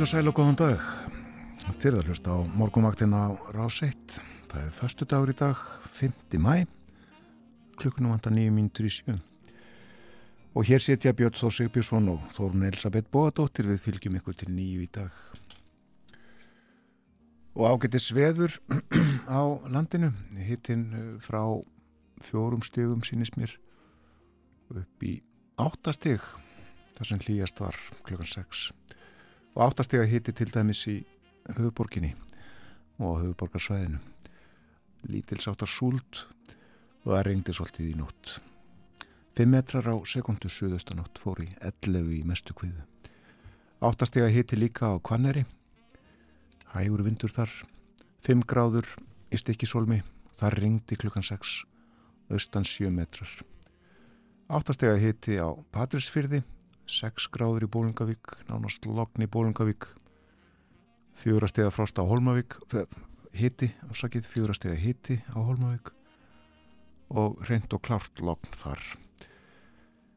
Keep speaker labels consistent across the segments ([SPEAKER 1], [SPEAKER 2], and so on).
[SPEAKER 1] Heil og sæl og góðan dag. Þið erum að hlusta á morgumvaktin á Rás 1. Það er förstu dagur í dag, 5. mæ. Klukkunum vantar 9 mínutur í sjö. Og hér setja Björn Þór Sigbjörnsson og Þórun Elisabeth Bóadóttir við fylgjum ykkur til nýju í dag. Og ágætti sveður á landinu. Hittinn eh, frá fjórum stegum sínist mér upp í áttastig þar sem hlýjast var klukkan 6 og áttastega hitti til dæmis í höfuborginni og höfuborgarsvæðinu lítilsáttar súld og það reyngdi svolítið í nótt. 5 metrar á sekundu suðaustanótt fór í 11 í mestu kviðu áttastega hitti líka á Kvanneri hægur vindur þar 5 gráður í stikkisólmi þar reyngdi klukkan 6 austan 7 metrar. Áttastega hitti á Patrísfyrði 6 gráður í Bólingavík nánast logn í Bólingavík fjórastega frost á Holmavík hitti, ásakið fjórastega hitti á Holmavík og reynd og klart logn þar.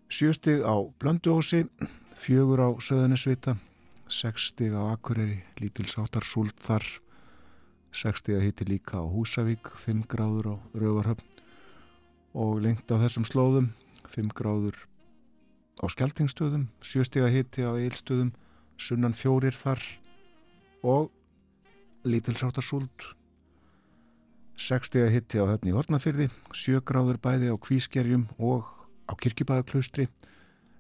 [SPEAKER 1] Sjöstig á Blönduósi fjögur á Söðanesvita 6 stig á Akureyri lítilsáttar súlt þar. 6 stig að hitti líka á Húsavík 5 gráður á Rauvarhöfn og lengt á þessum slóðum 5 gráður á Skeltingstöðum 7 stig að hitti á Eilstöðum sunnan fjórir þar og lítilsáttar súlt 6 stig að hitti á höfni Hortnafyrði 7 gráður bæði á Kvískerjum og á Kirkjubæðaklaustri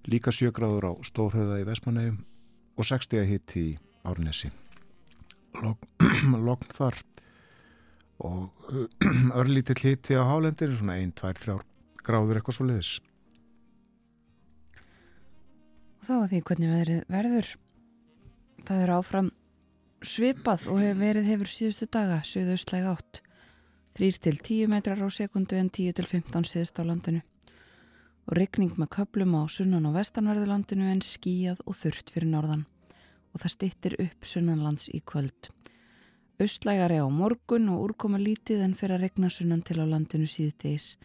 [SPEAKER 1] líka 7 gráður á Stórhauða í Vesmanægum og 6 stig að hitti í Árnesi. Logn þar og örlítill hitti á Hálendir svona 1, 2, 3 gráður eitthvað svo leiðis
[SPEAKER 2] þá að því hvernig veðrið verður. Það er áfram svipað og hefur verið hefur síðustu daga söðaustlæg átt. 3 til 10 metrar á sekundu en 10 til 15 síðust á landinu. Og regning með köplum á sunnan og vestanverðulandinu en skíjað og þurft fyrir norðan. Og það stittir upp sunnanlands í kvöld. Östlægari á morgun og úrkoma lítið en fyrir að regna sunnan til á landinu síðdeis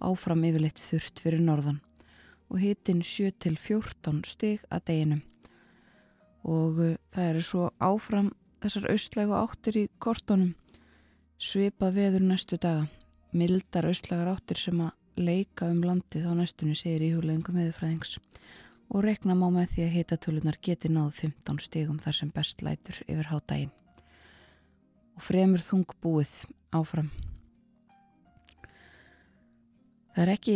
[SPEAKER 2] áfram yfirleitt þurft fyrir norðan og hitin 7 til 14 stig að deginu og uh, það eru svo áfram þessar austlægu áttir í kortónum svipað veður næstu daga. Mildar austlægar áttir sem að leika um landið á næstunni segir í húleðingum veðurfræðings. Og rekna má með því að hitatölunar geti náð 15 stigum þar sem best lætur yfir hádægin og fremur þung búið áfram. Það er ekki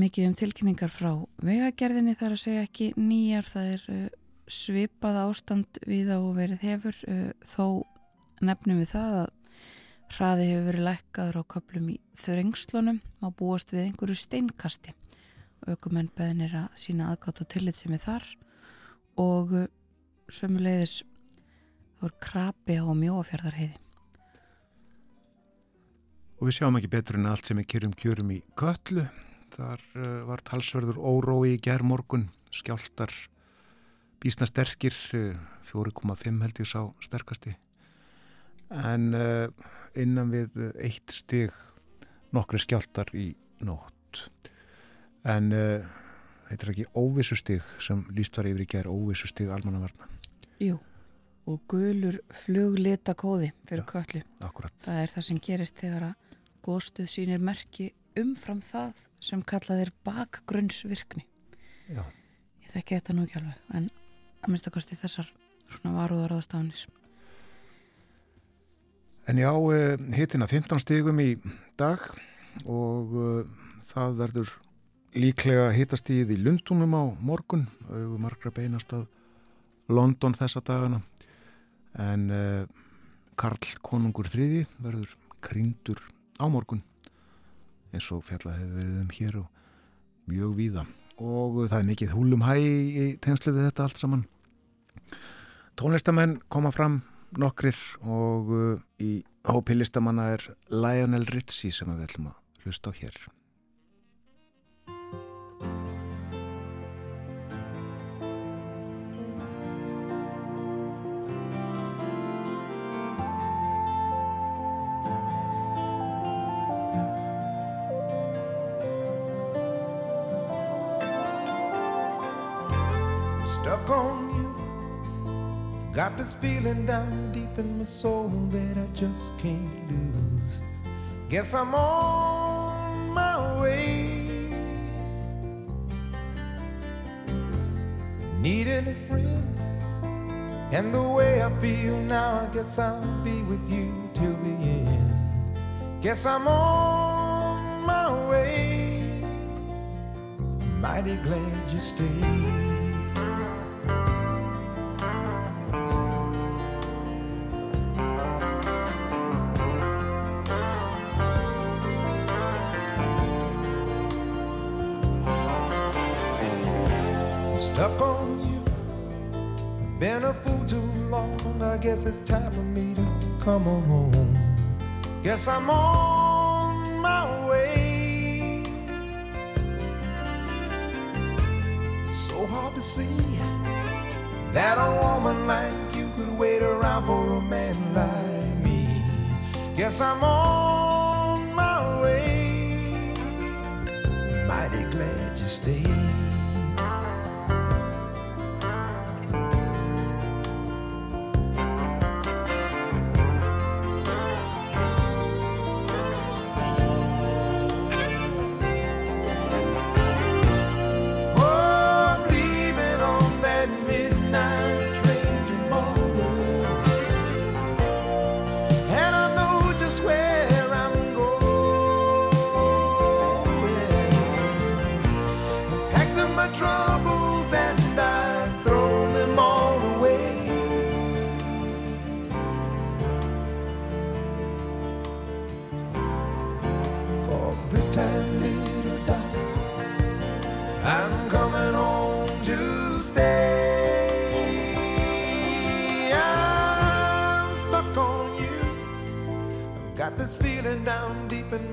[SPEAKER 2] mikið um tilkynningar frá vegagerðinni þar að segja ekki nýjar það er uh, svipað ástand við á verið hefur uh, þó nefnum við það að hraði hefur verið lækkaður á köplum í þrengslunum á búast við einhverju steinkasti. Aukumenn beðinir að sína aðgátt og tillit sem er þar og uh, sömulegðis þá er krabi á mjóafjörðarheiði
[SPEAKER 1] og við sjáum ekki betur en allt sem er kjörum kjörum í köllu þar uh, var talsverður órói í gerðmorgun skjáltar bísna sterkir uh, 4,5 held ég sá sterkasti. En uh, innan við eitt stig nokkri skjáltar í nótt. En þetta er ekki óvissu stig sem líst var yfir í gerð óvissu stig almannavarna.
[SPEAKER 2] Jú, og gulur fluglita kóði fyrir
[SPEAKER 1] Já,
[SPEAKER 2] köllu
[SPEAKER 1] akkurat.
[SPEAKER 2] Það er það sem gerist þegar að góðstuð sínir merki umfram það sem kallað er bakgrunnsvirkni.
[SPEAKER 1] Já.
[SPEAKER 2] ég þekki þetta nú ekki alveg en að minnst að kosti þessar svona varúðaráðstafnir
[SPEAKER 1] En já, hittina 15 stigum í dag og uh, það verður líklega hittastíð í Lundunum á morgun, auðvitað margra beinast að London þessa dagana. En uh, Karl Konungur þriði verður kryndur á morgun eins og fjallað hefur verið um hér og mjög víða. Og það er mikið húlum hæ í tegnslu við þetta allt saman. Tónlistamenn koma fram nokkrir og uh, í hópi listamanna er Lionel Ritchie sem við ætlum að hlusta á hér
[SPEAKER 3] Got this feeling down deep in my soul that I just can't lose. Guess I'm on my way. Needing a friend, and the way I feel now, I guess I'll be with you till the end. Guess I'm on my way. Mighty glad you stayed. Stuck on you. Been a fool too long. I guess it's time for me to come on home. Guess I'm on my way. So hard to see that a woman like you could wait around for a man like me. Guess I'm on my way. Mighty glad you stayed.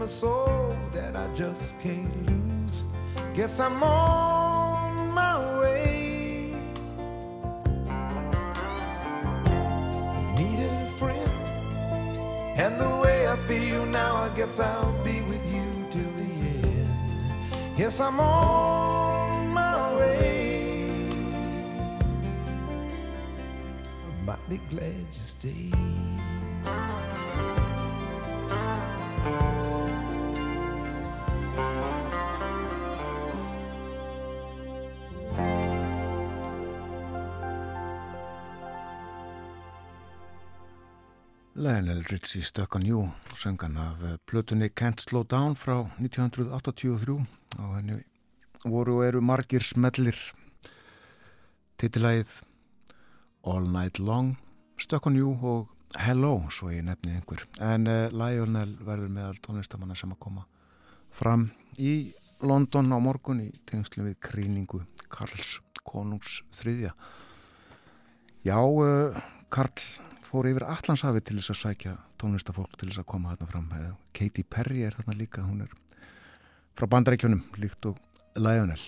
[SPEAKER 3] My soul that I just can't lose. Guess I'm on my way. Needed a friend, and the way I feel now, I guess I'll be with you till the end. Guess I'm on my way. I'm mighty glad you stayed.
[SPEAKER 1] Lionel Richie Stuck on You söngan af eh, plötunni Can't Slow Down frá 1983 og henni voru og eru margir smellir. Titilæð All Night Long Stuck on You og Hello svo ég nefni einhver. En uh, Lionel verður meðal tónlistamanna sem að koma fram í London á morgun í tengslu við kríningu Karls Konungs þriðja. Já, uh, Karl fór yfir Allandshafi til þess að sækja tónlistafólk til þess að koma þarna fram. Katy Perry er þarna líka hún er frá bandarækjunum líkt og Lionel.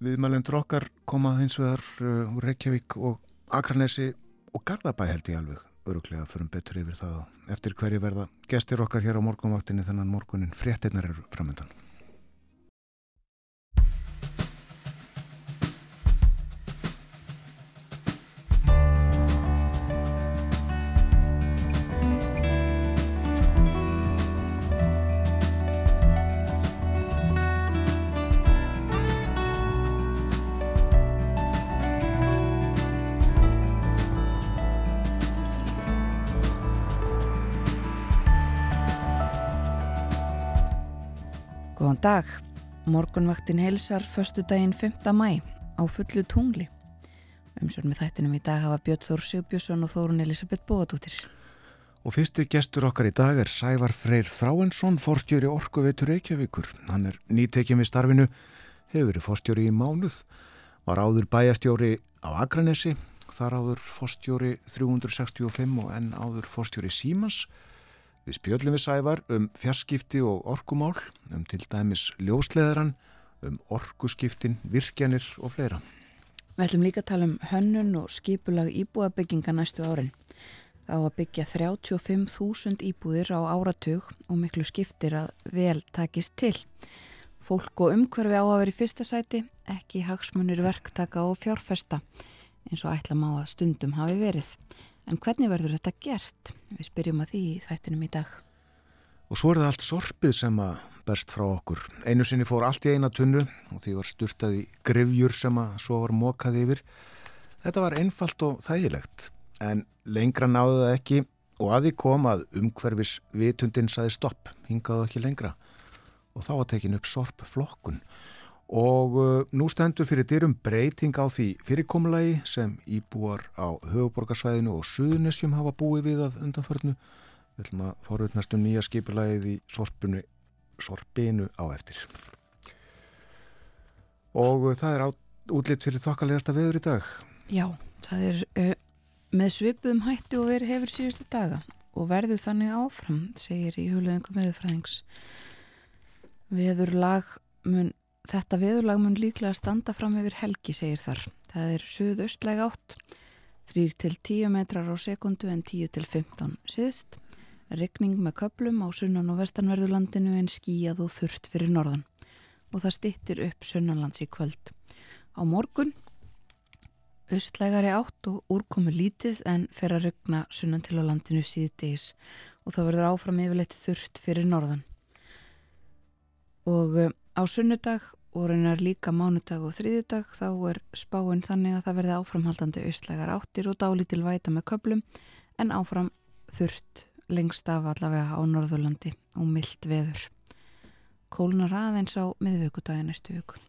[SPEAKER 1] Viðmælendur okkar koma hins vegar uh, úr Reykjavík og Akranesi og Garðabæ held ég alveg öruglega fyrir betur yfir það eftir hverju verða gestir okkar hér á morgunvaktinni. Þannig að morgunin fréttinnar eru framöndan
[SPEAKER 2] Góðan dag. Morgunvaktin heilsar förstu daginn 5. mæ á fullu tungli. Umsjón með þættinum í dag hafa Björn Þór Sigbjörnsson og Þórun Elisabeth Bóðadóttir.
[SPEAKER 1] Og fyrsti gestur okkar í dag er Sævar Freyr Þráensson, forstjóri Orkuveitur Reykjavíkur. Hann er nýtekjum við starfinu, hefur verið forstjóri í mánuð, var áður bæjastjóri á Akranesi, þar áður forstjóri 365 og enn áður forstjóri Símans Við spjöldum við sævar um fjarskipti og orkumál, um til dæmis ljósleðaran, um orkuskiptin, virkjanir og fleira.
[SPEAKER 2] Við ætlum líka að tala um hönnun og skipulag íbúabygginga næstu árin. Það á að byggja 35.000 íbúðir á áratug og miklu skiptir að vel takist til. Fólk og umhverfi á að vera í fyrsta sæti, ekki hagsmunir verktaka og fjárfesta. eins og ætla má að stundum hafi verið. En hvernig verður þetta gert? Við spyrjum að því í þættinum í dag.
[SPEAKER 1] Og svo er það allt sorpið sem að berst frá okkur. Einu sinni fór allt í eina tunnu og því var styrtað í grefjur sem að svo var mokað yfir. Þetta var einfalt og þægilegt en lengra náðu það ekki og að því kom að umhverfis vitundin saði stopp, hingaðu ekki lengra og þá var tekin upp sorpflokkun og uh, nú stendur fyrir dyrum breyting á því fyrirkomulagi sem íbúar á höfuborgarsvæðinu og suðunessjum hafa búið við að undanförnu. Við ætlum að forutnastu nýja skipulagið í sorpunu, sorpinu á eftir. Og uh, það er á, útlitt fyrir þokkalegasta veður í dag.
[SPEAKER 2] Já, það er uh, með svipuðum hættu og verið hefur síðustu daga og verður þannig áfram, segir í hulöðingum veðurfræðings. Veðurlag mun Þetta veðurlag mun líklega standa fram yfir helgi, segir þar. Það er suðaustlæg átt, 3-10 metrar á sekundu en 10-15 síðst. Rekning með köplum á sunnan og vestanverðurlandinu en skíjað og þurft fyrir norðan. Og það stittir upp sunnanlands í kvöld. Á morgun, austlægari átt og úrkomu lítið en fer að regna sunnan til á landinu síðdeis. Og það verður áfram yfirleitt þurft fyrir norðan. Og Á sunnudag og raunar líka mánudag og þriðjudag þá er spáinn þannig að það verði áframhaldandi austlægar áttir og dálítil væta með köplum en áfram þurft lengst af allavega á Norðurlandi og myllt veður. Kólunar aðeins á miðvíkudagin næstu viku.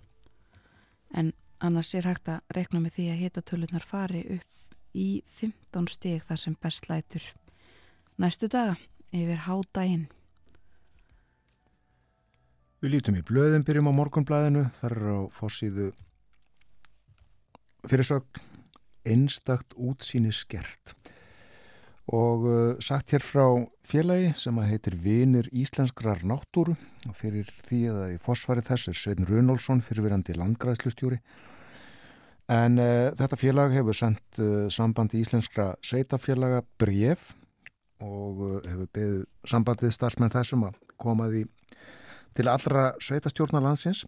[SPEAKER 2] En annars er hægt að rekna með því að hitatölunar fari upp í 15 stig þar sem best lætur næstu daga yfir hádaginn.
[SPEAKER 1] Við lítum í blöðin, byrjum á morgunblæðinu, þar er á fórsíðu fyrirsögn einstakt útsýni skert. Og uh, sagt hér frá félagi sem að heitir Vinir Íslenskrar náttúru. Og fyrir því að í fórsvari þess er Svein Runálsson fyrirverandi landgræðslustjóri. En uh, þetta félag hefur sendt uh, sambandi íslenskra sveitafélaga bref og uh, hefur beðið sambandið starfsmenn þessum að komaði til allra sveitastjórnar landsins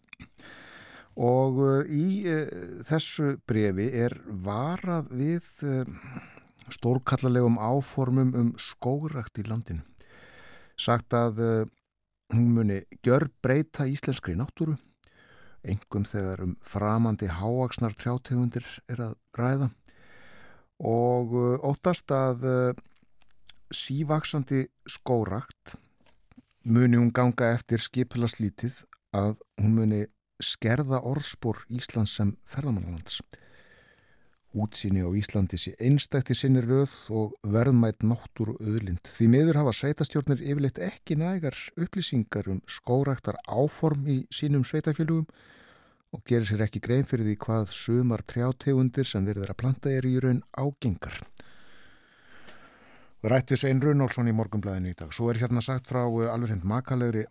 [SPEAKER 1] og uh, í uh, þessu brefi er varað við uh, stórkallarlegum áformum um skógrakt í landinu. Sagt að hún muni gjör breyta íslenskri náttúru, engum þegar um framandi háaksnar trjátegundir er að ræða og óttast að sívaksandi skórakt muni hún ganga eftir skipilaslítið að hún muni skerða orðspor Íslands sem ferðamannlands. Útsýni á Íslandi sé einstætti sinni röð og verðmætt náttúr og öðlind. Því miður hafa sveitastjórnir yfirleitt ekki nægar upplýsingar um skóraktar áform í sínum sveitafélugum og gerir sér ekki grein fyrir því hvað sumar trjátegundir sem verður að planta er í raun ágengar. Rættis einn Runálsson í morgunblæðinu í dag. Svo er hérna sagt frá uh, alveg hend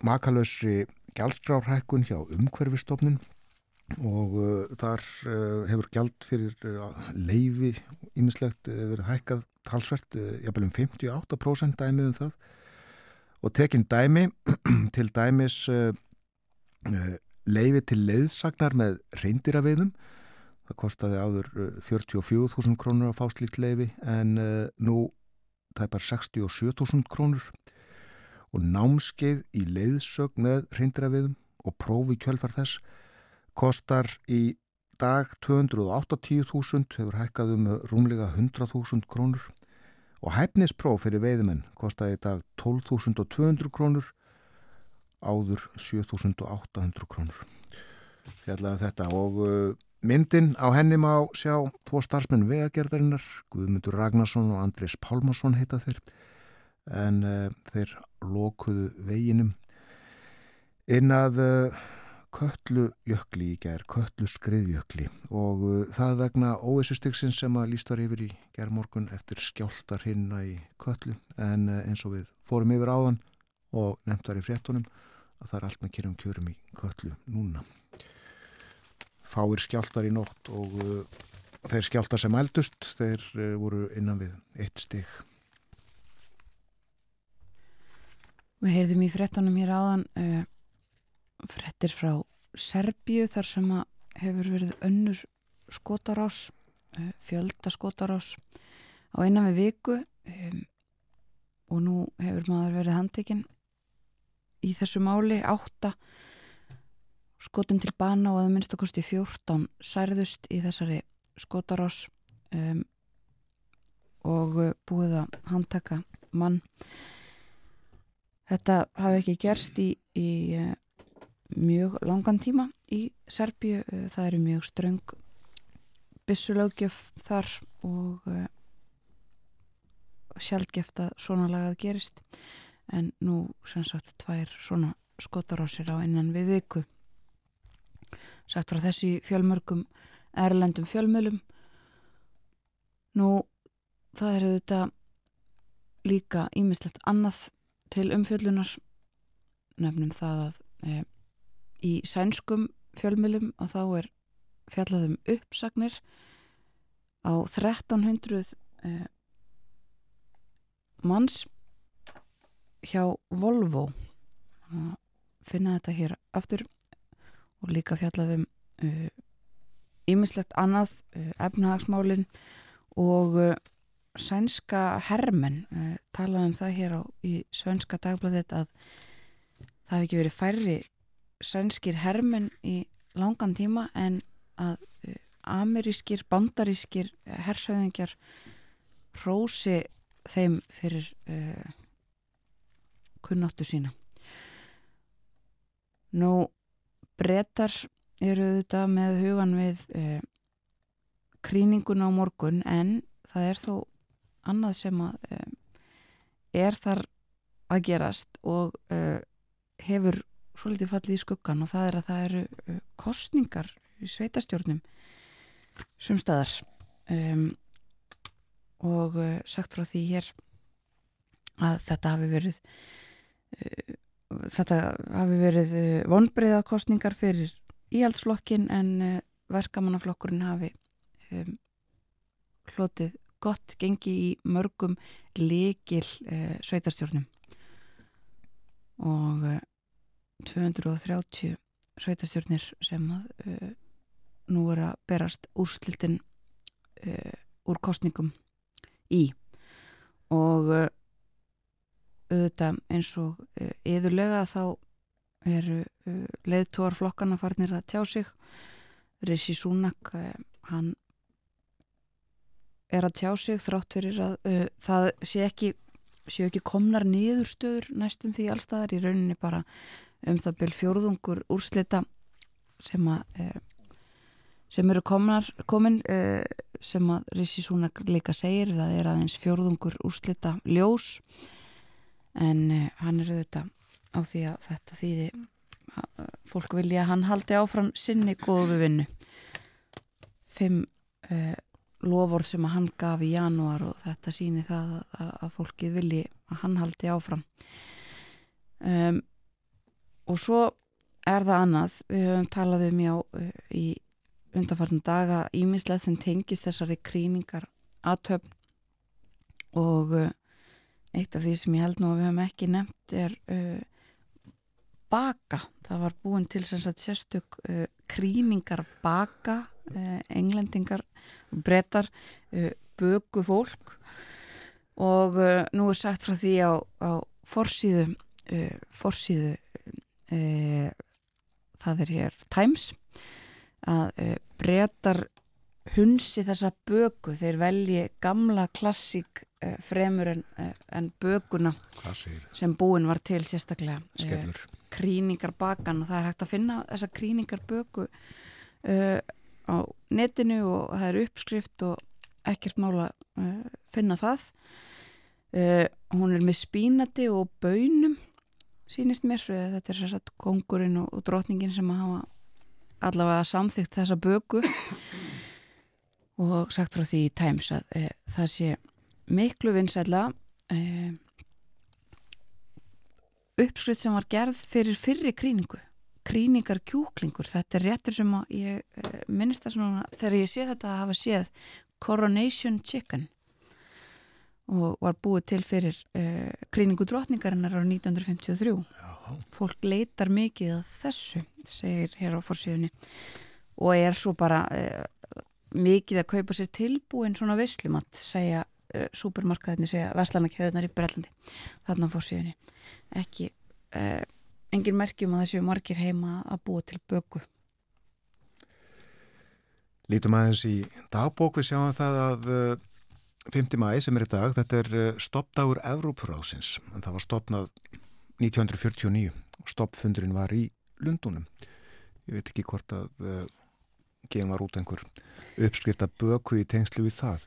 [SPEAKER 1] makalösri gjaldskrárhækkun hjá umhverfistofnun og uh, þar uh, hefur gjald fyrir uh, leifi ímislegt verið hækkað talsvert, jafnvel um 58% dæmi um það og tekinn dæmi til dæmis leifi til leiðsagnar með reyndiraveðum það kostiði áður 44.000 krónur að fá slíkt leifi en nú tæpar 67.000 krónur. Og námskeið í leiðsög með hreindrafiðum og prófi kjölfar þess kostar í dag 280.000 hefur hækkað um rúmlega 100.000 krónur. Og hæfnispróf fyrir veiðmenn kostar í dag 12.200 krónur áður 7.800 krónur. Fjallega þetta og Myndin á henni má sjá tvo starfsmenn vegagerðarinnar, Guðmundur Ragnarsson og Andrés Pálmarsson heita þeir, en uh, þeir lokuðu veginum. Inn að uh, köllu jökli í ger, köllu skriðjökli og uh, það vegna óessustyksinn sem að líst var yfir í gerðmorgun eftir skjáltar hinna í köllu en eins og við fórum yfir áðan og nefndar í fréttunum að það er allt með kjörum kjörum í köllu núna fáir skjáltar í nótt og uh, þeir skjáltar sem eldust þeir uh, voru innan við eitt stig.
[SPEAKER 2] Við heyrðum í frettunum hér áðan uh, frettir frá Serbíu þar sem hefur verið önnur skotarás uh, fjölda skotarás á einan við viku um, og nú hefur maður verið handtekinn í þessu máli. Átta skotin til bana og að minnst að kosti 14 særðust í þessari skotarás um, og uh, búið að handtaka mann. Þetta hafi ekki gerst í, í uh, mjög langan tíma í Serbíu, uh, það eru mjög ströng byssulögjöf þar og sjálfgeft að svona lagað gerist en nú sem sagt tvær svona skotarásir á innan við viku sagt frá þessi fjölmörgum erlendum fjölmölum nú það er þetta líka ímislegt annað til umfjöllunar. Nefnum það að e, í sænskum fjölmölum að þá er fjallaðum uppsagnir. Á 1300 e, manns hjá Volvo. Að finna þetta hér aftur og líka fjallaðum ímislegt uh, annað uh, efnahagsmálin og uh, sænska hermen uh, talaðum það hér á í svenska dagbladet að það hefði ekki verið færri sænskir hermen í langan tíma en að uh, amerískir, bandarískir hersauðingjar rósi þeim fyrir uh, kunnáttu sína. Nú, brettar eru þetta með hugan við uh, kríningun á morgun en það er þó annað sem að uh, er þar að gerast og hefur svo litið fallið í skuggan og það er að það eru kostningar í sveitastjórnum sumstaðar um, og uh, sagt frá því hér að þetta hafi verið uh, þetta hafi verið uh, vonbreiðakostningar fyrir íhaldsflokkin en verkamannaflokkurinn hafi um, hlotið gott gengi í mörgum likil sveitarstjórnum. Og 230 sveitarstjórnir sem að nú er að berast úrslitin úr kostningum í. Og uh, auðvitað eins og yðurlega uh, þá eru uh, leðtúar flokkana farnir að tjá sig. Rissi Súnak hann er að tjá sig þrátt fyrir að það sé ekki séu ekki komnar niðurstöður næstum því allstaðar í rauninni bara um það byrj fjórðungur úrslita sem að sem eru komnar, komin uh, sem að Rissi Súnak líka segir það er aðeins fjórðungur úrslita ljós en uh, hann er auðvitað á því að þetta þýði að fólk vilja að hann haldi áfram sinni góðu vinnu. Fimm uh, lofórð sem að hann gaf í janúar og þetta síni það að, að fólkið vilji að hann haldi áfram. Um, og svo er það annað. Við höfum talað um já í undanfartin daga ímislegt sem tengist þessari kríningar aðtöfn og uh, eitt af því sem ég held nú að við hefum ekki nefnt er uh, baka. Það var búin til sérstök uh, kríningar baka uh, englendingar brettar uh, bögu fólk. Og uh, nú er sagt frá því á, á forsíðu forsíðu það er hér Times að uh, breytar hunsi þessa böku þeir velji gamla klassík uh, fremur en, uh, en bökuna sem búin var til sérstaklega kríningar bakan og það er hægt að finna þessa kríningar böku á netinu og það er uppskrift og ekkert mála finna það. Hún er með spínati og bönum sínist mér, þetta er sérstaklega kongurinn og, og drotningin sem hafa allavega samþygt þessa böku og sagt frá því í Times að e, það sé miklu vinsætla e, uppskrift sem var gerð fyrir fyrri kríningu kríningar kjúklingur. Þetta er réttur sem ég e, minnst það svona þegar ég sé þetta að hafa séð Coronation Chicken. Og var búið til fyrir kríningu drotningarinnar ára 1953 Já. fólk leitar mikið að þessu segir hér á fórsíðunni og er svo bara mikið að kaupa sér tilbúin svona vislumatt segja uh, supermarkaðinni segja veslanakjöðunar í Brellandi þarna fór síðan ekki uh, engin merkjum að þessu margir heima að búa til böku
[SPEAKER 1] Lítum aðeins í dagbók við sjáum það að 5. mæ sem er í dag, þetta er stoppdagur Evrópuráðsins, en það var stopnað 1949 og stoppfundurinn var í Lundunum. Ég veit ekki hvort að gefum var út einhver uppskrifta böku í tengslu við það.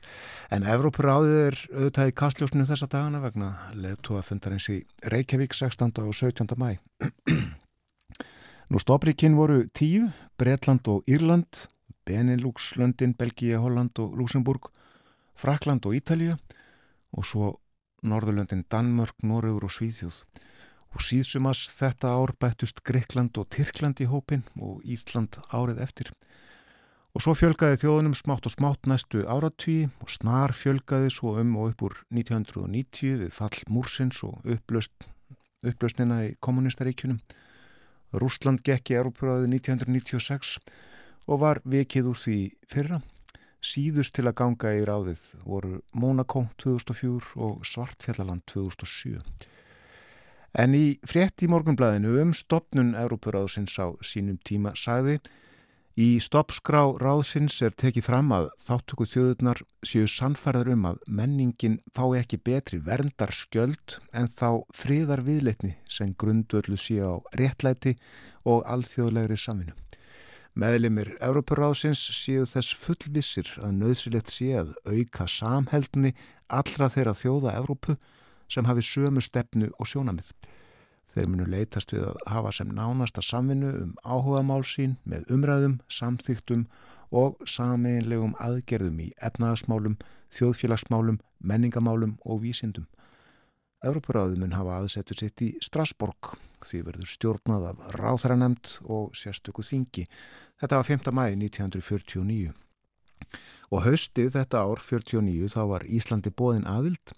[SPEAKER 1] En Evrópuráðið er auðvitað í kastljósninu þessa dagana vegna leðtóa fundarins í Reykjavík 16. og 17. mæ. Nú stoppríkinn voru tíu, Breitland og Írland, Benelux, London, Belgíja, Holland og Luxemburg, Frakland og Ítalija og svo Norðurlöndin Danmörk, Norrögur og Svíðjóð. Og síðsumas þetta ár bættust Greikland og Tyrkland í hópin og Ísland árið eftir. Og svo fjölgaði þjóðunum smátt og smátt næstu áratví og snar fjölgaði svo um og upp úr 1990 við fall Múrsins og upplöst, upplöstnina í kommunistaríkunum. Rúsland gekk í Európuraðið 1996 og var vikið úr því fyrra. Síðust til að ganga í ráðið voru Monaco 2004 og Svartfjallaland 2007. En í frétt í morgunblæðinu um stopnun Európuráðsins á sínum tíma sagði Í stoppskrá ráðsins er tekið fram að þáttöku þjóðurnar séu sannfærðar um að menningin fái ekki betri verndar skjöld en þá friðar viðleitni sem grundöllu séu á réttlæti og alþjóðlegri saminu. Meðlimir Európaráðsins séu þess fullvissir að nöðsilegt sé að auka samheldni allra þeirra þjóða Európu sem hafi sömu stefnu og sjónamið. Þeir munu leytast við að hafa sem nánasta samvinnu um áhuga mál sín með umræðum, samþýktum og sameinlegum aðgerðum í efnagasmálum, þjóðfélagsmálum, menningamálum og vísindum. Európaráði mun hafa aðsettur sitt í Strasborg því verður stjórnað af ráþrænemnd og sérstöku þingi. Þetta var 5. mæði 1949. Og haustið þetta ár 49 þá var Íslandi bóðin aðild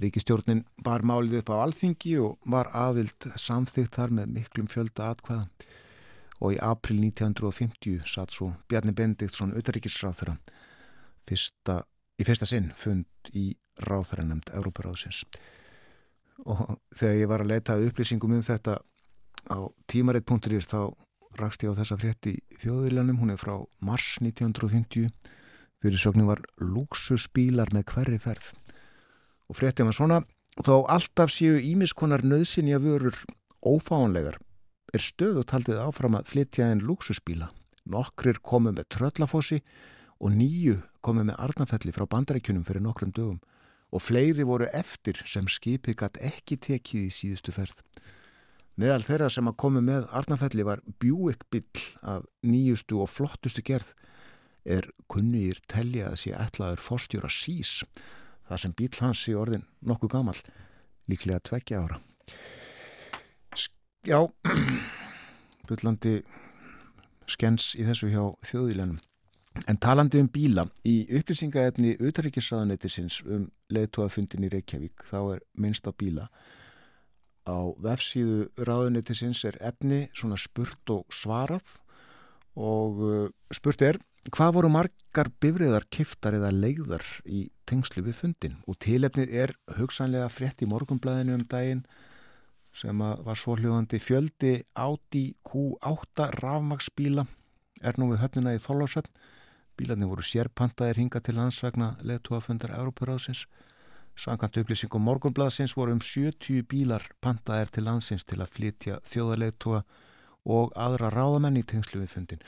[SPEAKER 1] Ríkistjórnin bar málið upp á alþingi og var aðild samþygt þar með miklum fjölda atkvæða. Og í april 1950 satt svo Bjarni Bendiktsson auðaríkisráþara í fyrsta sinn fund í ráþaranemnd Európaráðsins og þegar ég var að leitað upplýsingum um þetta á tímaritt.is þá rakst ég á þessa frétti þjóðviljanum, hún er frá mars 1950 fyrir sögning var Luxusbílar með hverri ferð og fréttið var svona þó alltaf séu ímiskonar nöðsinja vörur ófáanlegar er stöð og taldið áfram að flytja en luxusbíla. Nokkrir komu með tröllafossi og nýju komu með arnafelli frá bandarækjunum fyrir nokkrum dögum og fleiri voru eftir sem skipið gatt ekki tekið í síðustu ferð. Meðal þeirra sem að komu með arnafelli var Buick bill af nýjustu og flottustu gerð er kunnugir telja að sé ætlaður forstjóra sís það sem bíl hans í orðin nokkuð gamal, líklega tveggja ára. Já, byllandi skens í þessu hjá þjóðvílanum. En talandi um bíla, í upplýsingaefni auðaríkisraðanetisins um leðtóafundin í Reykjavík, þá er minnst á bíla. Á vefsíðu ráðanetisins er efni svona spurt og svarað og uh, spurt er Hvað voru margar bifriðar, kiftar eða leiðar í tengslu við fundin? Og tilefnið er hugsanlega frétt í morgumblæðinu um daginn sem var svo hljóðandi fjöldi Audi Q8 rafmagsbíla er nú við höfnina í Þorlásöfn. Bílarnir voru sérpantaðir hinga til landsvegna leðtúafundar Európaráðsins. Sankant upplýsingum morgumblæðsins voru um 70 bílar pantaðir til landsins til að flytja þjóðarleðtúa og aðra ráðamenn í tengslu við fundin.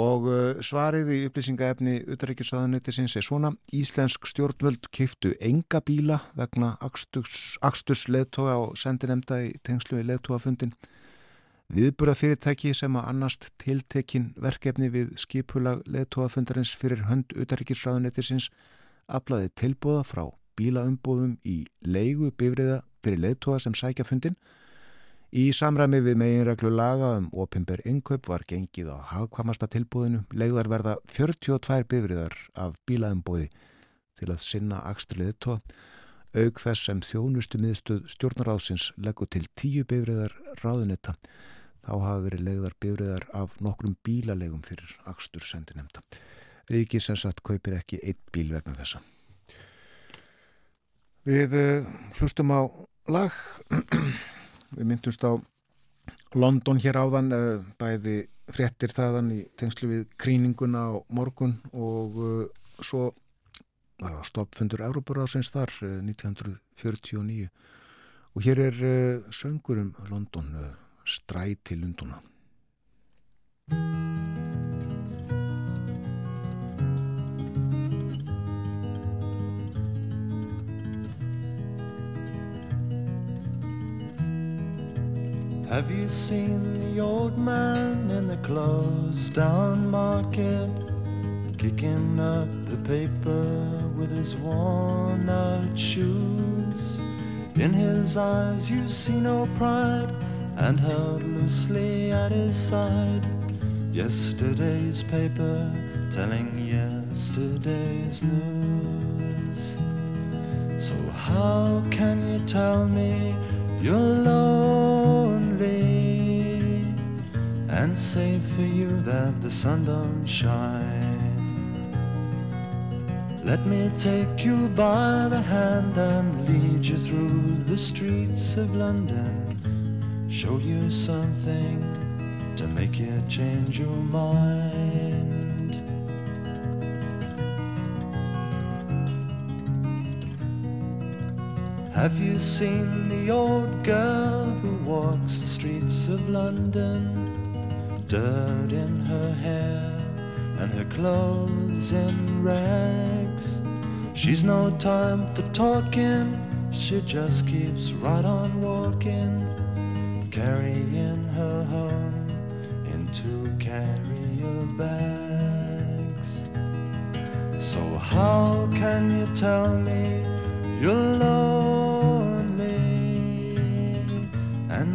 [SPEAKER 1] Og uh, svarið í upplýsingaefni Uttaríkisraðanettisins er svona Íslensk stjórnvöld kiftu enga bíla vegna Aksturs leðtoga og sendinemda í tengslu við leðtogafundin. Viðburða fyrirtæki sem að annast tiltekin verkefni við skipulag leðtogafundarins fyrir hönd Uttaríkisraðanettisins aflaði tilbúða frá bílaumbúðum í leigu bifriða fyrir leðtoga sem sækja fundin Í samræmi við meginreglu laga um opimber inköp var gengið á hagkvamasta tilbúðinu, leiðar verða 42 bifriðar af bílaðumbóði til að sinna axtriðið tó, auk þess sem þjónustu miðstuð stjórnaráðsins leggur til 10 bifriðar ráðunetta. Þá hafa verið leiðar bifriðar af nokkrum bílalegum fyrir axtur sendinemta. ríki sem sagt kaupir ekki eitt bíl vegna þessa. Við uh, hlustum á lag, við myndumst á London hér áðan, uh, bæði fréttir þaðan í tengslu við kríninguna á morgun og uh, svo var það stoppfundur Európaráðsins þar 1949 og hér er söngur um London, stræti Lunduna.
[SPEAKER 3] Have you seen the old man in the closed down market kicking up the paper with his worn out shoes? In his eyes you see no pride and held loosely at his side yesterday's paper telling yesterday's news. So how can you tell me you're and say for you that the sun don't shine? Let me take you by the hand and lead you through the streets of London, show you something to make you change your mind. Have you seen the old girl who walks the streets of London? Dirt in her hair and her clothes in rags. She's no time for talking, she just keeps right on walking, carrying her home in two carrier bags. So, how can you tell me you're lonely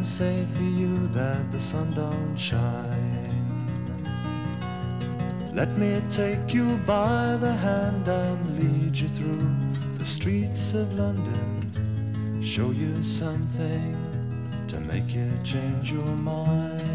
[SPEAKER 3] say for you that the sun don't shine? Let me take you by the hand and lead you through the streets of London, show you something to make you change your mind.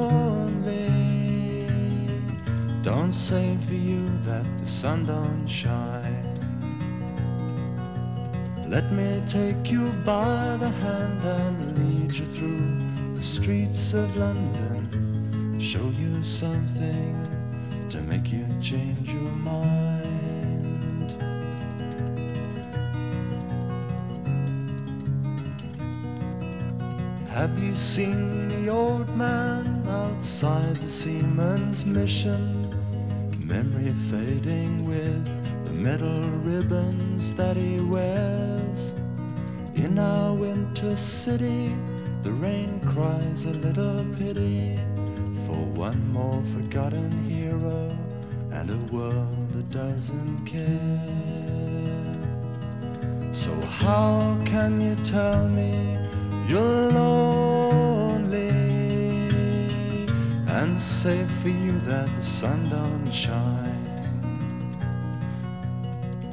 [SPEAKER 3] Don't say for you that the sun don't shine. Let me take you by the hand and lead you through the streets of London, show you something to make you change your mind. Have you seen the old man outside the seaman's mission? Memory fading with the metal ribbons that he wears. In our winter city, the rain cries a little pity for one more forgotten hero and a world that doesn't care. So, how can you tell me you're lonely and say for you that the sun don't shine?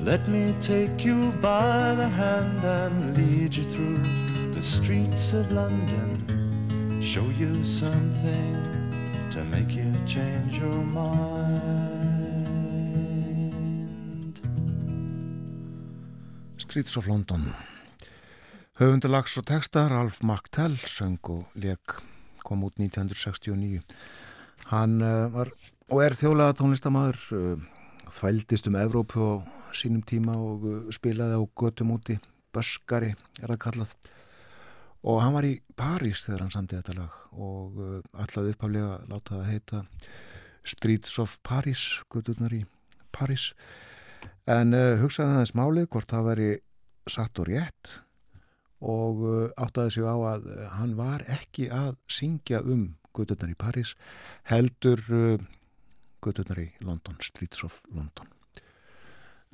[SPEAKER 3] Let me take you by the hand and lead you through the streets of London, show you something to make you change your mind.
[SPEAKER 1] Streets of London Höfundalags og texta Ralph McTell söng og leik kom út 1969 hann uh, var og er þjólaða tónlistamæður uh, þvældist um Evrópu á sínum tíma og uh, spilaði á götum úti Böskari er það kallað. Og hann var í París þegar hann samti þetta lag og allaði upphaflega að láta það heita Streets of Paris göturnar í París. En uh, hugsaði það eins málið hvort það veri satt og rétt og uh, áttaði sig á að uh, hann var ekki að syngja um Guðurnar í París heldur uh, Guðurnar í London, Streets of London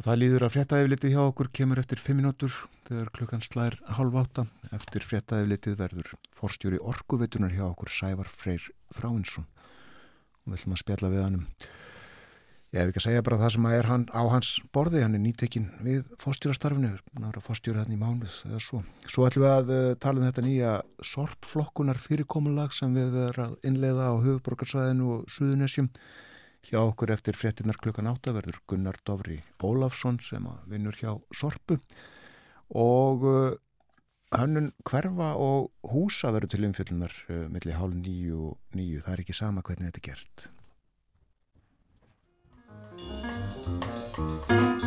[SPEAKER 1] Það líður að fréttaðiflitið hjá okkur kemur eftir 5 minútur þegar klukkan slær halv átta. Eftir fréttaðiflitið verður forstjóri orkuveitunar hjá okkur Sævar Freyr Fráinsson og við ætlum að spjalla við hann um ég hef ekki að segja bara það sem að er hann á hans borði, hann er nýtekinn við fórstjórastarfinu, nára fórstjóri hann í mánuð eða svo. Svo ætlum við að uh, tala um þetta nýja sorpflokkunar fyrirkomulag sem við erum að innleiða á höfuborgarsvæðinu og Suðunessjum Hjá okkur eftir fréttinar klukkan átta verður Gunnar Dovri Ólafsson sem vinnur hjá Sorpu og hannun uh, hverfa og húsa verður til umfjöldunar uh, millir hálf nýju og nýju. Það er ekki sama hvernig þetta er gert.
[SPEAKER 2] Música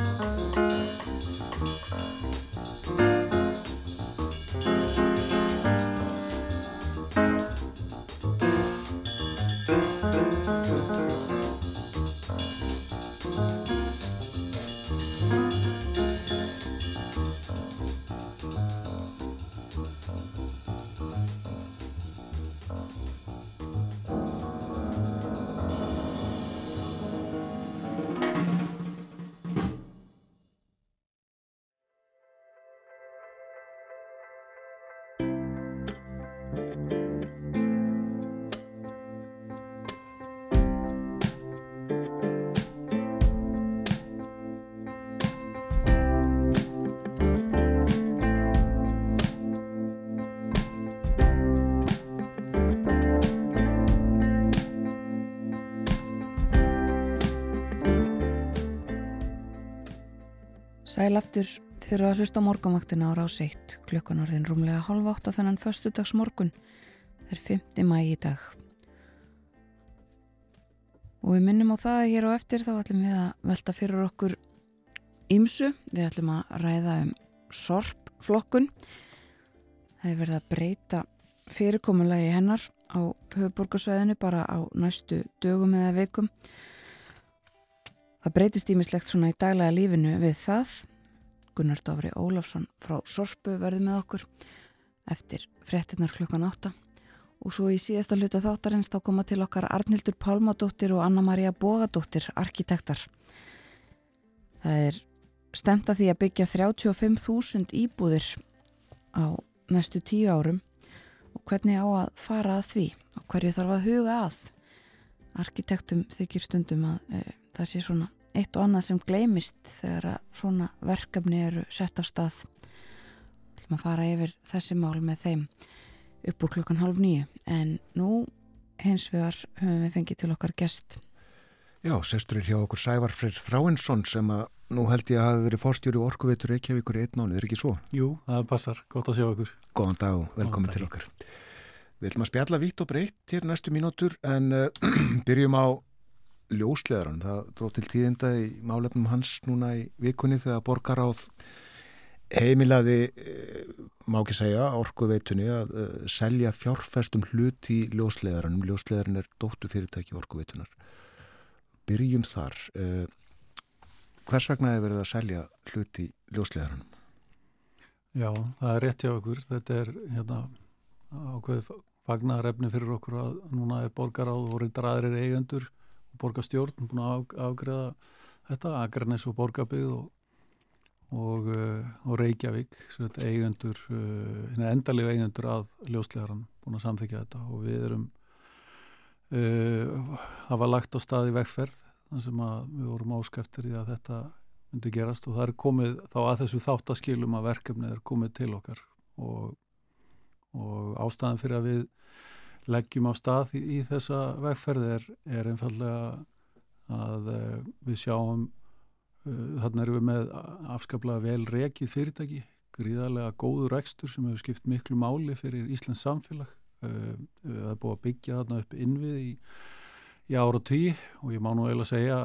[SPEAKER 2] Sæl aftur. Þegar að hlusta á rás 1 klukkan orðin rúmlega halv átt að þennan förstudags morgun er 5. mæg í dag. Og við minnum á það að hér á eftir þá ætlum við að velta fyrir okkur ymsu, við ætlum að ræða um sorpflokkun. Það er verið að breyta fyrirkomulagi hennar á höfuborgarsvæðinu bara á næstu dögum eða veikum Það breytist ímislegt svona í daglega lífinu við það. Gunnar Dófri Ólafsson frá Sorpu verði með okkur eftir frettinnar klukkan átta og svo í síðasta hluta þáttarins þá koma til okkar Arnildur Pálmadóttir og Anna-Maria Bogadóttir, arkitektar. Það er stemt að því að byggja 35.000 íbúðir á næstu tíu árum og hvernig á að fara að því og hverju þarf að huga að. Arkitektum þykir stundum að e, það sé svona eitt og annað sem gleymist þegar að svona verkefni eru sett af stað. Við ætlum að fara yfir þessi mál með þeim upp úr klukkan halv nýju en nú hins vegar höfum við fengið til okkar gest.
[SPEAKER 1] Já, sestur er hjá okkur Sævar Freyr Fráinsson sem að nú held ég að hafa verið fórstjóri orkuveitur Reykjavíkur í einn mánu, er ekki svo?
[SPEAKER 4] Jú, það passar, gott að sjá okkur
[SPEAKER 1] Góðan dag og velkomin til okkar. Við ætlum að spjalla vítt og breytt hér næstu mínútur en uh, byrjum á ljósleðaran. Það dróð til tíðinda í málefnum hans núna í vikunni þegar borgaráð heimilaði, eh, má ekki segja, orku veitunni að uh, selja fjárfestum hlut í ljósleðaranum. Ljósleðaran er dóttu fyrirtæki orku veitunar. Byrjum þar. Uh, hvers vegna hefur verið að selja hlut í ljósleðaranum?
[SPEAKER 4] Já, það er rétt hjá okkur. Þetta er hérna ákveðið fagnarefni fyrir okkur að núna er borgaráð og reyndar aðrir eigendur borgarstjórn búin að afgreða þetta, Akranes og Borgabið og, og, uh, og Reykjavík eigendur, uh, endalega eigendur að ljóslegaran búin að samþykja þetta. Og við erum uh, hafa lagt á staði vegferð þannig sem við vorum áskæftir í að þetta myndi gerast. Og það er komið þá að þessu þáttaskilum að verkefni er komið til okkar. Og, og ástæðan fyrir að við leggjum á stað í, í þessa vegferð er, er einfallega að uh, við sjáum uh, þarna erum við með afskaplega vel rekið fyrirtæki gríðarlega góður rekstur sem hefur skipt miklu máli fyrir Íslands samfélag. Uh, við hefum búið að byggja þarna upp innvið í, í ára og tí og ég má nú eiginlega segja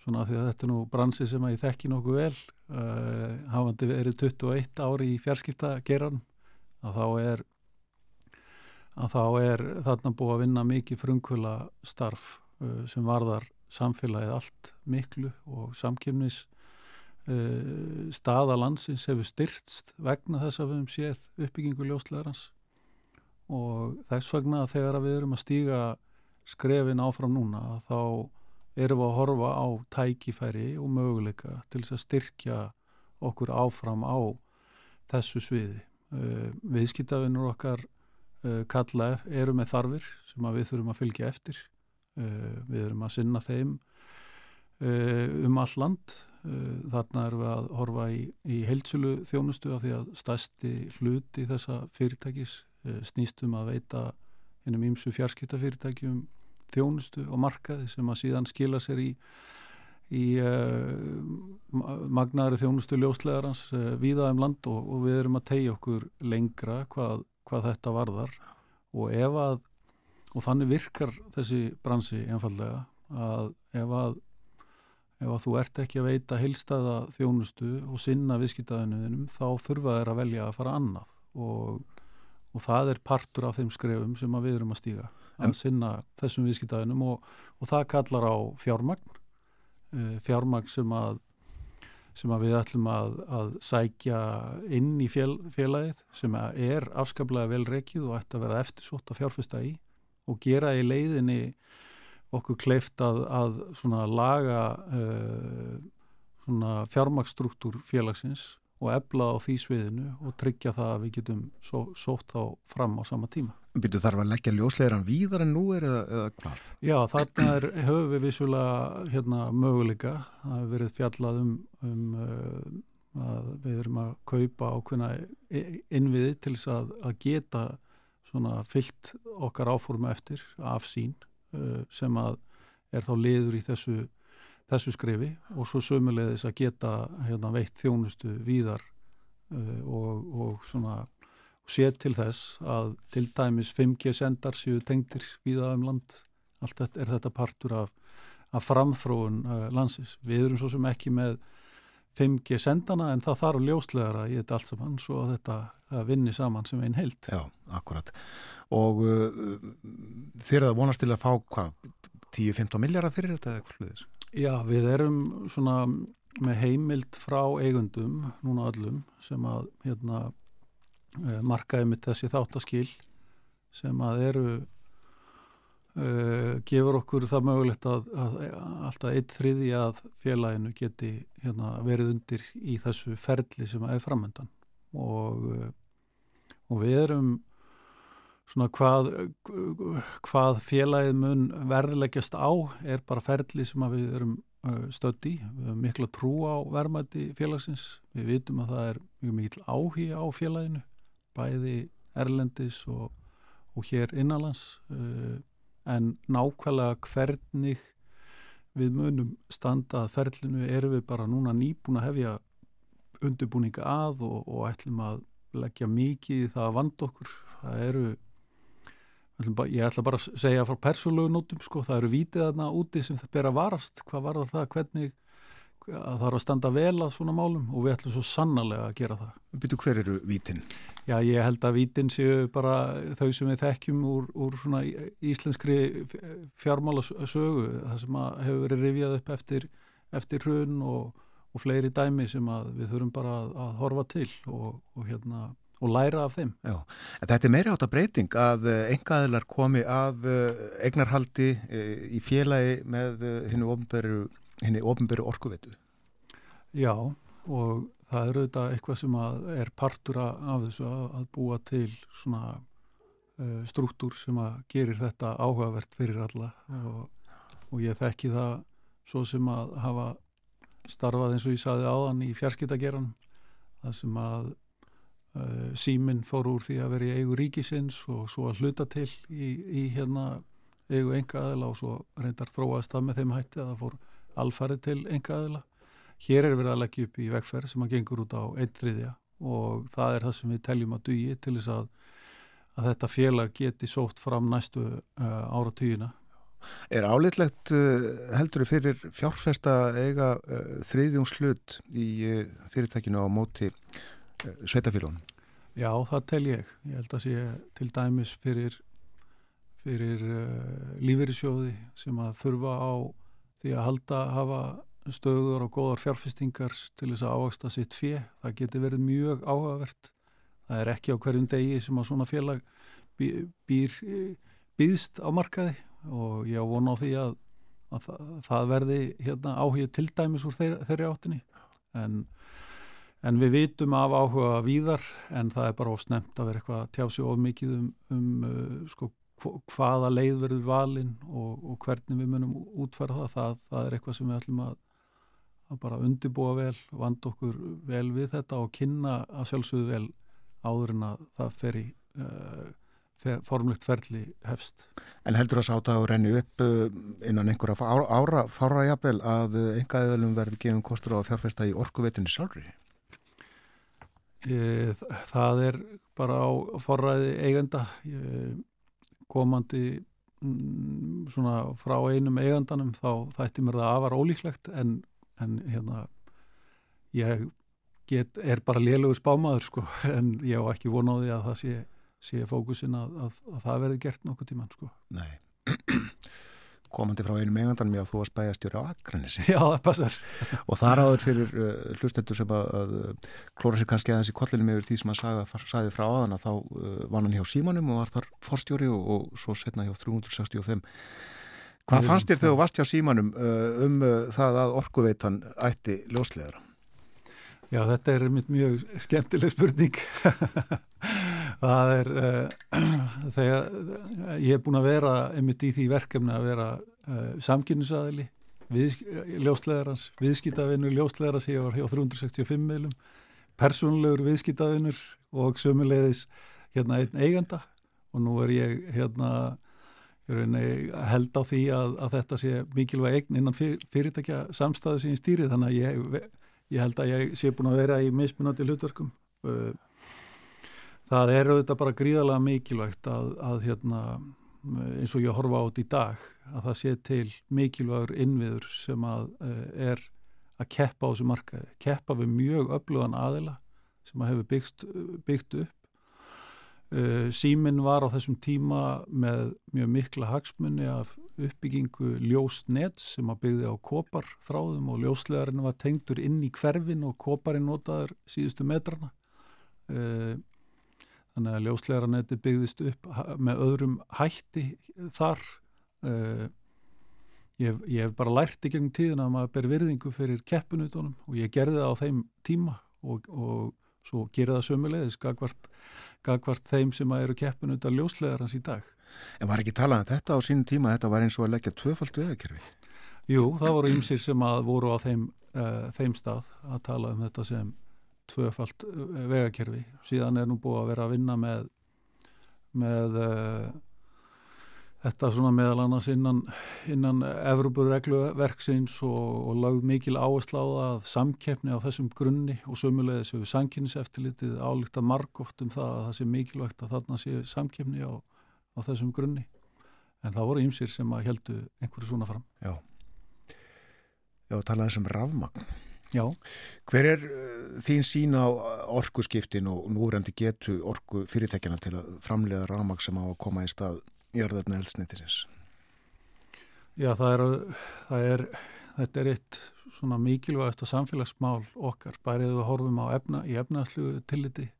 [SPEAKER 4] svona að því að þetta er nú bransi sem að ég þekki nokkuð vel hafandi verið 21 ári í fjarskipta geran að þá er að þá er þarna búið að vinna mikið frumkvöla starf uh, sem varðar samfélagið allt miklu og samkjöfnis uh, staða landsins hefur styrtst vegna þess að við höfum séð uppbyggingu ljóslegarans og þess vegna þegar við erum að stíga skrefin áfram núna þá erum við að horfa á tækifæri og möguleika til þess að styrkja okkur áfram á þessu sviði. Uh, viðskiptafinnur okkar kalla eru með þarfir sem við þurfum að fylgja eftir. Uh, við erum að sinna þeim um all land. Þarna erum við að horfa í, í heilsulu þjónustu af því að stærsti hluti þessa fyrirtækis snýstum að veita hennum ímsu fjarskiptafyrirtækjum þjónustu og markaði sem að síðan skila sér í í uh, magnaðri þjónustu ljóslegarans uh, víða um land og, og við erum að tegja okkur lengra hvað, hvað þetta varðar. Og ef að og þannig virkar þessi bransi einfallega að ef að ef að þú ert ekki að veita heilstæða þjónustu og sinna viðskiptaðinuðinum þá þurfa þeir að velja að fara annað. Og, og það er partur af þeim skrefum sem við erum að stíga að en, sinna þessum viðskiptaðinum og, og það kallar á fjármagn Eh, fjármagn sem að sem að við ætlum að, að sækja inn í fél, félagið sem er afskaplega vel reikið og ætti að vera eftirsótt að fjárfesta í og gera í leiðinni okkur kleift að, að laga uh, fjármagsstruktúr félagsins og ebla á því sviðinu og tryggja það að við getum sótt þá fram á sama tíma.
[SPEAKER 1] Býtu þarf að leggja ljóslegaran víðar en nú er eða, eða hvað?
[SPEAKER 4] Já, þarna er, höfum við vissulega hérna, möguleika. Það hefur verið fjallað um, um uh, að við erum að kaupa ákveðna innviði til þess að, að geta svona fyllt okkar áforma eftir af sín uh, sem að er þá liður í þessu, þessu skrifi og svo sömulegðis að geta hérna, veitt þjónustu víðar uh, og, og svona sé til þess að til dæmis 5G sendar séu tengtir viða um land, allt þetta, er þetta partur af, af framþróun uh, landsins. Við erum svo sem ekki með 5G sendana en það þarf ljóslegara í þetta allt saman svo að þetta vinni saman sem einn heilt.
[SPEAKER 1] Já, akkurat. Og uh, þeir eru að vonast til að fá hvað, 10-15 miljardar fyrir þetta eitthvað sluðis?
[SPEAKER 4] Já, við erum svona með heimild frá eigundum, núna öllum, sem að hérna Eh, markaði með þessi þáttaskil sem að eru uh, gefur okkur það mögulegt að, að alltaf eitt þriði að félaginu geti hérna, verið undir í þessu ferli sem er framöndan og, uh, og við erum svona hvað, hvað félagið mun verðleggjast á er bara ferli sem við erum stödd í, við hefum miklu trú á verðmætti félagsins, við vitum að það er mjög mikil áhí á félaginu bæði Erlendis og, og hér innanlands uh, en nákvæmlega hvernig við munum standað ferlinu erum við bara núna nýbúin að hefja undirbúninga að og, og ætlum að leggja mikið í það að vanda okkur. Það eru ég ætla bara að segja frá persónlegu nótum sko, það eru vítið aðna úti sem það ber að varast. Hvað var það, hvernig að það er að standa vel að svona málum og við ætlum svo sannarlega að gera það.
[SPEAKER 1] Býtu hver eru vítin?
[SPEAKER 4] Já, ég held að vítin séu bara þau sem við þekkjum úr, úr svona íslenskri fjármálasögu, það sem hefur verið rifjað upp eftir, eftir hrun og, og fleiri dæmi sem við þurfum bara að, að horfa til og, og, hérna, og læra af þeim.
[SPEAKER 1] Já, en þetta er meira átt að breyting að engaðilar komi að egnarhaldi eh, í félagi með hennu ofnbæru henni ofnböru orkuvetu.
[SPEAKER 4] Já og það er auðvitað eitthvað sem er partur af þessu að búa til svona uh, struktúr sem að gerir þetta áhugavert fyrir alla og, og ég þekki það svo sem að hafa starfað eins og ég saði áðan í fjarskitageran það sem að uh, síminn fór úr því að vera í eigu ríkisins og svo að hluta til í, í hérna eigu enga aðila og svo reyndar þróast það með þeim hætti að það fór alfarið til enga aðila. Hér er verið að leggja upp í vegferð sem að gengur út á einn þriðja og það er það sem við teljum að dugi til þess að, að þetta félag geti sótt fram næstu uh, ára tíuna.
[SPEAKER 1] Er áleitlegt uh, heldur fyrir fjárfesta eiga uh, þriðjungslut í uh, fyrirtækinu á móti uh, sveitafélagunum?
[SPEAKER 4] Já, það tel ég. Ég held að sé til dæmis fyrir, fyrir uh, lífeyrissjóði sem að þurfa á því að halda hafa stöður og góðar fjárfestingar til þess að ávaksta sitt fjö, það geti verið mjög áhugavert. Það er ekki á hverjum degi sem að svona félag býr, býðst á markaði og ég á vona á því að, að það verði hérna, áhugið til dæmis úr þeir, þeirri áttinni en, en við vitum af áhuga víðar en það er bara ofsnemt að vera eitthvað tjási of mikið um, um uh, sko, hvaða leið verður valinn og, og hvernig við munum útfæra það. það það er eitthvað sem við ætlum að, að bara undibúa vel, vand okkur vel við þetta og kynna að sjálfsögðu vel áður en að það fer í uh, formlegt ferli hefst.
[SPEAKER 1] En heldur það sátt að renni upp uh, innan einhverja ára, ára fára jafnvel að engaðiðalum verður gefum kostur á að fjárfesta í orkuvetinni sjálfri?
[SPEAKER 4] E, það er bara á forræði eigenda komandi mm, svona frá einum eigandanum þá þætti mér það afar ólíklegt en, en hérna ég get, er bara lélugur spámaður sko en ég á ekki vonaði að það sé sé fókusin að, að, að það verði gert nokkuð tíman sko.
[SPEAKER 1] Nei komandi frá einum eigandan með að þú varst bæjastjóri á Akranissi.
[SPEAKER 4] Já, það passar.
[SPEAKER 1] og það ráður fyrir uh, hlustendur sem að, að klóra sér kannski aðeins í kollinum yfir því sem að sagði, sagði frá aðan að þá uh, var hann hjá Símanum og var þar forstjóri og, og svo setna hjá 365. Hvað fannst þér þegar þú varst hjá Símanum uh, um uh, það að orkuveitan ætti ljósleðara?
[SPEAKER 4] Já, þetta er mjög skemmtileg spurning. það er uh, þegar ég hef búin að vera einmitt í því verkefni að vera uh, samkynnisaðili við, ljóslegarans, viðskitaðvinur ljóslegarans, ég var hjá 365 meðlum, persónulegur viðskitaðvinur og sömulegðis hérna einn eiganda. Og nú er ég hérna held á því að, að þetta sé mikilvæg eign innan fyr, fyrirtækja samstæðu ég stýri. Þannig að ég, ég held að ég sé búin að vera í mismunandi hlutverkum uh, það er auðvitað bara gríðarlega mikilvægt að, að hérna, eins og ég horfa át í dag að það sé til mikilvægur innviður sem að eh, er að keppa á þessu markaði. Keppa við mjög öflugan aðila sem að hefur byggt, byggt upp. Uh, símin var á þessum tíma með mjög mikla hagsmunni af uppbyggingu ljósnett sem að byggði á kopar þráðum og ljóslegarinn var tengdur inn í hverfin og koparinn notaður síðustu metrana. Uh, þannig að ljóslegaraneti byggðist upp með öðrum hætti þar. Uh, ég, ég hef bara lært í gegnum tíðina að maður ber virðingu fyrir keppunutunum og ég gerði það á þeim tíma og, og svo gerði það sömulegðis gagvart, gagvart þeim sem eru keppunutar ljóslegarans í dag.
[SPEAKER 1] En var ekki talað um þetta á sínum tíma? Þetta var eins og að leggja tvöfald vegakerfi?
[SPEAKER 4] Jú, það voru ymsir sem að voru á þeim, uh, þeim stað að tala um þetta sem tvöfalt eh, vegakerfi. Síðan er nú búið að vera að vinna með með uh, þetta svona meðal annars innan, innan Evroparegluverksins og, og lagð mikil áherslu á það samkeppni á þessum grunni og sömulegðis við sankyniseftilitið álíkt að margóft um það að það sé mikilvægt að þarna sé samkeppni á, á þessum grunni. En það voru ýmsir sem að heldu einhverju svona fram.
[SPEAKER 1] Já, Já talaðum sem rafmagn
[SPEAKER 4] Já.
[SPEAKER 1] Hver er uh, þín sín á orkuskiptin og núrandi getu orku fyrirtækjana til að framlega ramag sem á að koma í stað í örðarna eldsnittisins?
[SPEAKER 4] Já, það er, það er, þetta er eitt svona mikilvægast að samfélagsmál okkar, bærið við horfum á efna, í efnaðslu tilliti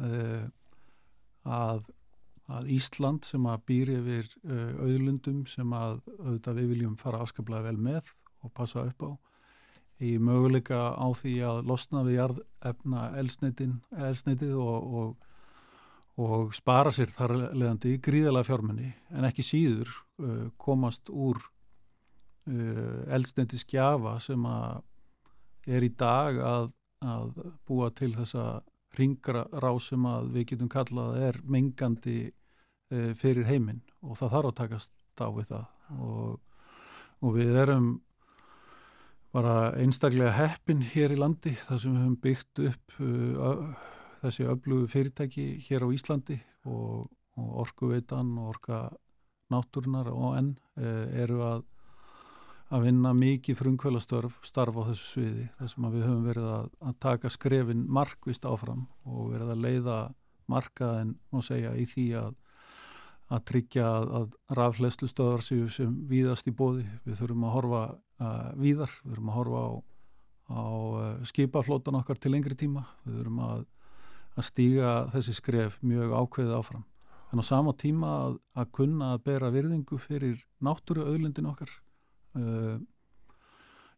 [SPEAKER 4] uh, að, að Ísland sem að býri yfir uh, auðlundum sem að auðvitað við viljum fara afskaplega vel með og passa upp á í möguleika á því að losna við jarðefna elsneitið og, og, og spara sér þar leðandi gríðalega fjármenni en ekki síður uh, komast úr uh, elsneiti skjafa sem að er í dag að, að búa til þessa ringra rá sem að við getum kallað er mengandi uh, fyrir heiminn. Og það þarf að takast á við það. Og, og við erum bara einstaklega heppin hér í landi þar sem við höfum byggt upp uh, þessi öflugu fyrirtæki hér á Íslandi og, og orkuveitan og orka náttúrunar og enn uh, eru að, að vinna mikið frumkvölastarf starf á þessu sviði þar sem við höfum verið að, að taka skrefin markvist áfram og verið að leiða markaðin og segja í því að að tryggja að, að rafleðslu stöðar séu sem víðast í bóði. Við þurfum að horfa uh, víðar, við þurfum að horfa á, á uh, skipaflótan okkar til lengri tíma. Við þurfum að, að stíga þessi skref mjög ákveðið áfram. En á sama tíma að, að kunna að bera virðingu fyrir náttúru auðlindin okkar. Uh,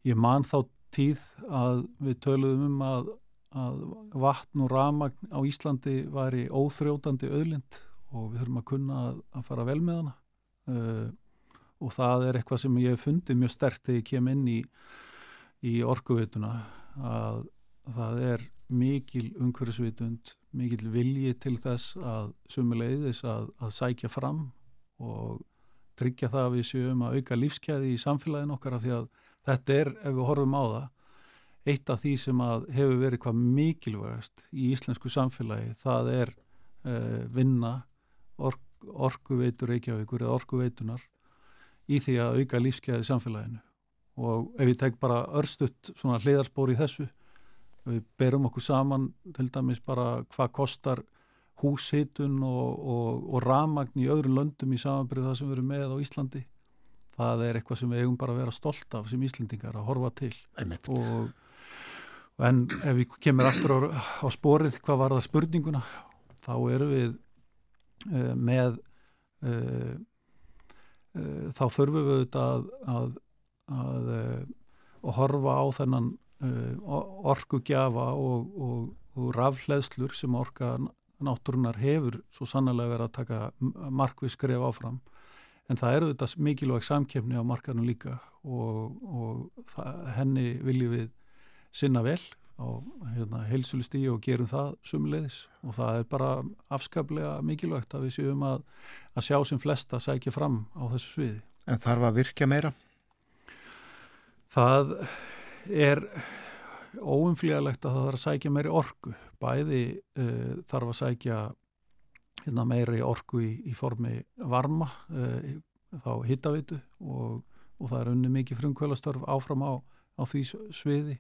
[SPEAKER 4] ég man þá tíð að við töluðum um að, vatn og ramagn á Íslandi væri óþrjótandi auðlind og við þurfum að kunna að, að fara vel með hana. Uh, og það er eitthvað sem ég hef fundið mjög sterkt þegar ég kem inn í, í orkuveituna að það er mikil umhverfisvitund, mikil vilji til þess að sumuleiðis að, að sækja fram og tryggja það að við séum að auka lífskeiði í samfélagin okkar af því að þetta er, ef við horfum á það, eitt af því sem hefur verið hvað mikilvægast í íslensku samfélagi, það er uh, vinna ork, orkuveitur Reykjavíkur eða orkuveitunar í því að auka lífskeiði samfélaginu. Og ef ég tek bara örstutt svona hliðarspor í þessu við berum okkur saman til dæmis bara hvað kostar húshitun og, og, og ramagn í öðru löndum í samanbyrju það sem við erum með á Íslandi það er eitthvað sem við eigum bara að vera stolt af sem Íslandingar að horfa til. Og, en ef við kemur aftur á, á sporið hvað var það spurninguna þá eru við uh, með uh, þá þurfum við auðvitað að, að, að horfa á þennan orkugjafa og, og, og rafleðslur sem orka náttúrunar hefur svo sannlega verið að taka markvið skref áfram. En það eru þetta mikilvæg samkefni á markanum líka og, og það, henni viljum við sinna vel á hérna, heilsulisti og gerum það sumulegis og það er bara afskaplega mikilvægt að við séum að, að sjá sem flesta sækja fram á þessu sviði.
[SPEAKER 1] En þarf að virkja meira?
[SPEAKER 4] Það er óumflíðalegt að það þarf að sækja meiri orku. Bæði uh, þarf að sækja hérna, meiri orku í, í formi varma, uh, þá hittavitu og, og það er unni mikið frumkvölastörf áfram á, á því sviði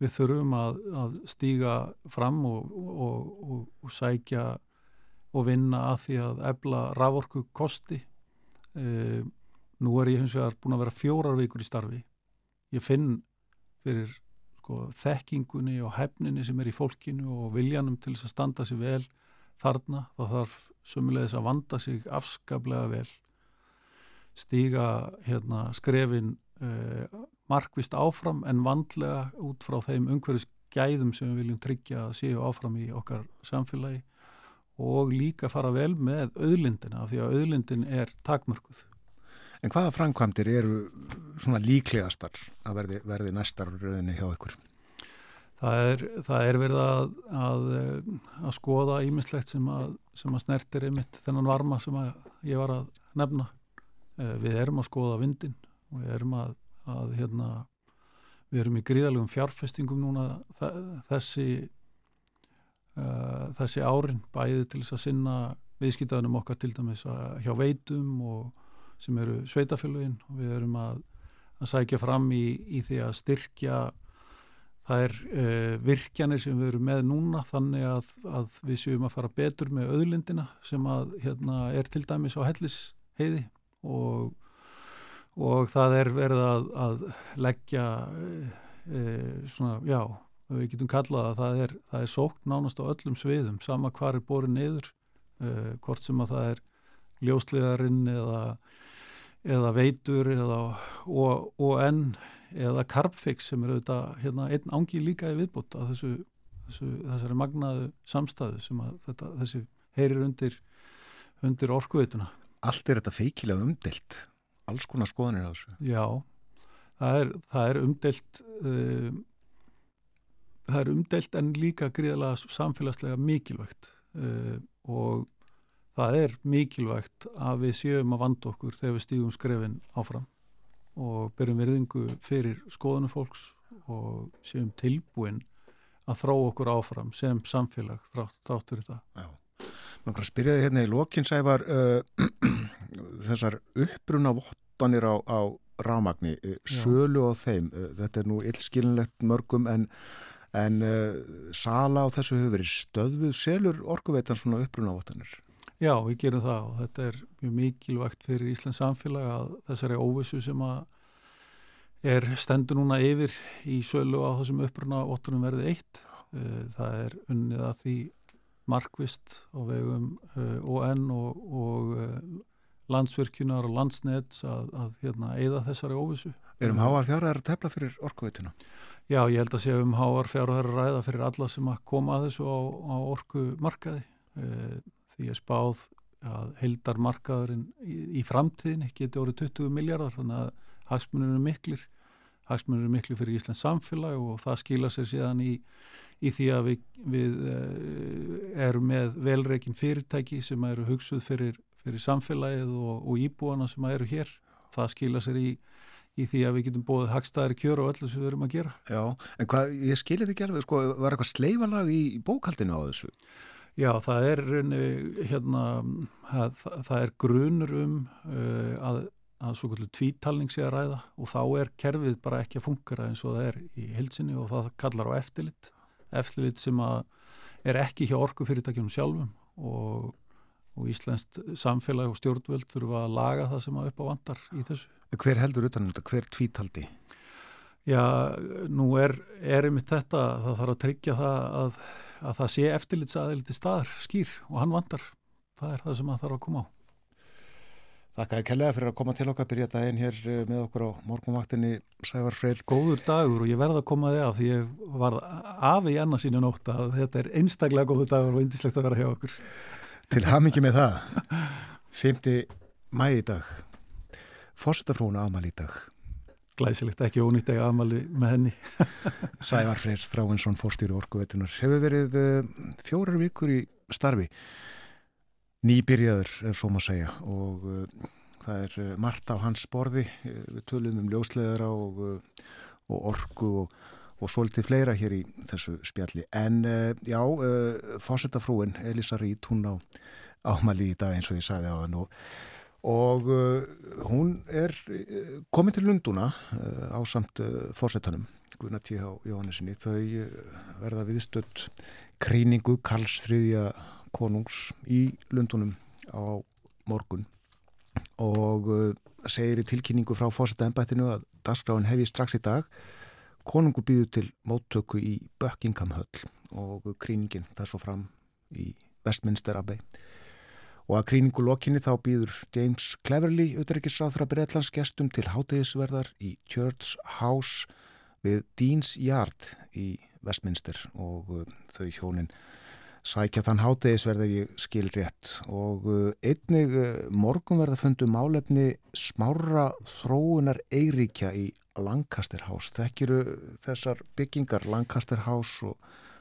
[SPEAKER 4] við þurfum að, að stíga fram og, og, og sækja og vinna að því að ebla raforku kosti e, nú er ég hins vegar búin að vera fjórar vikur í starfi. Ég finn fyrir sko, þekkingunni og hefninni sem er í fólkinu og viljanum til þess að standa sig vel þarna. Þá þarf sömulegis að vanda sig afskaplega vel. Stíga hérna, skrefin markvist áfram en vandlega út frá þeim umhverfis gæðum sem við viljum tryggja að séu áfram í okkar samfélagi og líka fara vel með auðlindina af því að auðlindin er takmörkuð.
[SPEAKER 1] En hvaða framkvæmdir eru svona líklegastar að verði, verði næstar rauninni hjá ykkur?
[SPEAKER 4] Það er, það er verið að, að, að skoða ímislegt sem að, sem að snertir einmitt þennan varma sem ég var að nefna. Eh, við erum að skoða vindin og við erum að, að hérna, við erum í gríðalegum fjárfestingum núna þessi uh, þessi árin bæði til þess að sinna viðskiptaðunum okkar til dæmis að, hjá veitum og sem eru sveitafélugin og við erum að, að sækja fram í, í því að styrkja það er uh, virkjanir sem við erum með núna þannig að, að við séum að fara betur með auðlindina sem að hérna, er til dæmis á hellis heiði og, og það er verið að, að leggja e, svona, já, við getum kallað að það er, það er sókn nánast á öllum sviðum, sama hvar er borin niður, e, hvort sem að það er ljósliðarinn eða, eða veitur eða ON eða Carbfix sem eru auðvitað hérna, einn ángi líka í viðbútt að þessu, þessu, þessari magnaðu samstæðu sem að þetta, þessi heyrir undir, undir orkuveituna.
[SPEAKER 1] Allt er þetta feikilega umdelt alls konar skoðanir á þessu.
[SPEAKER 4] Já, það er, það er umdelt uh, það er umdelt en líka gríðalega samfélagslega mikilvægt uh, og það er mikilvægt að við séum að vanda okkur þegar við stígum skrefin áfram og byrjum verðingu fyrir skoðunum fólks og séum tilbúin að þrá okkur áfram sem samfélag þrátt, fyrir það.
[SPEAKER 1] Já. Náttúrulega spyrjaði hérna í lokinsæfar uh, þessar uppbruna vottanir á, á rámagni, uh, sölu á þeim, uh, þetta er nú illskilinlegt mörgum en, en uh, sala á þessu hefur verið stöðvuð selur orkuveitan svona uppbruna vottanir?
[SPEAKER 4] Já, við gerum það og þetta er mjög mikilvægt fyrir Íslands samfélag að þessari óvissu sem að er stendur núna yfir í sölu á þessum uppruna óttunum verði eitt. Eh, það er unnið að því markvist á vegum eh, ON og, og eh, landsvirkjunar og landsnets að, að hérna, eða þessari óvissu.
[SPEAKER 1] Erum háar fjárhæðar að tefla fyrir orkuveituna?
[SPEAKER 4] Já, ég held að sé um háar fjárhæðar að ræða fyrir alla sem að koma að þessu á, á orkumarkaði því að spáð að heldar markaðurinn í, í framtíðin geti orðið 20 miljardar þannig að hagsmunir eru miklir hagsmunir eru miklir fyrir Íslands samfélag og það skila sér síðan í, í því að við, við uh, erum með velreikin fyrirtæki sem eru hugsuð fyrir, fyrir samfélagið og, og íbúana sem eru hér það skila sér í í því að við getum bóðið hagstæðari kjör og öllu sem við erum að gera.
[SPEAKER 1] Já, en hvað, ég skilir þetta ekki alveg, sko, var eitthvað sleifalag í bókaldinu á þessu?
[SPEAKER 4] Já, það er, hérna, það, það er grunur um uh, að, að svo kvöldu tvítalning sé að ræða og þá er kerfið bara ekki að fungera eins og það er í hilsinni og það kallar á eftirlit. Eftirlit sem er ekki hjá orkufyrirtækjum sjálfum og, og Íslenskt samfélag og stjórnvöld þurfa að laga það sem að upp á vandar í þessu.
[SPEAKER 1] Hver heldur utanum þetta? Hver tvítaldi?
[SPEAKER 4] Já, nú er, er einmitt þetta, það þarf að tryggja það að að það sé eftirlitsaðiliti staðar skýr og hann vandar. Það er það sem það þarf að koma á.
[SPEAKER 1] Þakka þér kellega fyrir að koma til okkar, byrja einn hér eh, með okkur á morgunvaktinni Sævar Freyr.
[SPEAKER 4] Góður dagur og ég verða að koma þig af því ég var afi í annarsínu nótt að þetta er einstaklega góður dagur og indislegt að vera hjá okkur.
[SPEAKER 1] Til hamingi með það. 5. mæði dag. Fórsetafrúna ámal í dag
[SPEAKER 4] glæsilegt, ekki ónýtt ega amali með henni.
[SPEAKER 1] Sævar Freyr Þráinsson, fórstýru orkuveitunar, hefur verið uh, fjórar vikur í starfi, nýbyrjaður er svo maður að segja og uh, það er uh, margt á hans borði, við tölum um ljósleðara og, og orku og, og svolítið fleira hér í þessu spjalli. En já, fórsetafrúin Elisa Rít, hún á ámali í dag eins og ég sagði á þann og og uh, hún er uh, komin til Lunduna uh, á samt fórsetanum Gunnar T.H. Jóhannesinni þau verða viðstöld kríningu Karlsfriðja konungs í Lundunum á morgun og segir í tilkynningu frá fórsetambættinu að dagskráin hefji strax í dag konungu býður til móttöku í Buckingham Höll og kríningin þar svo fram í Westminster Abbey. Og að kríningu lokinni þá býður James Cleverly, auðvitaðriksráþra Breitlands gestum til hátegisverðar í Church House við Dean's Yard í Westminster og uh, þau hjónin sækja þann hátegisverð ef ég skil rétt. Og uh, einnig uh, morgunverða fundu málefni smára þróunar eiríkja í Lancaster House. Þekkiru þessar byggingar Lancaster House og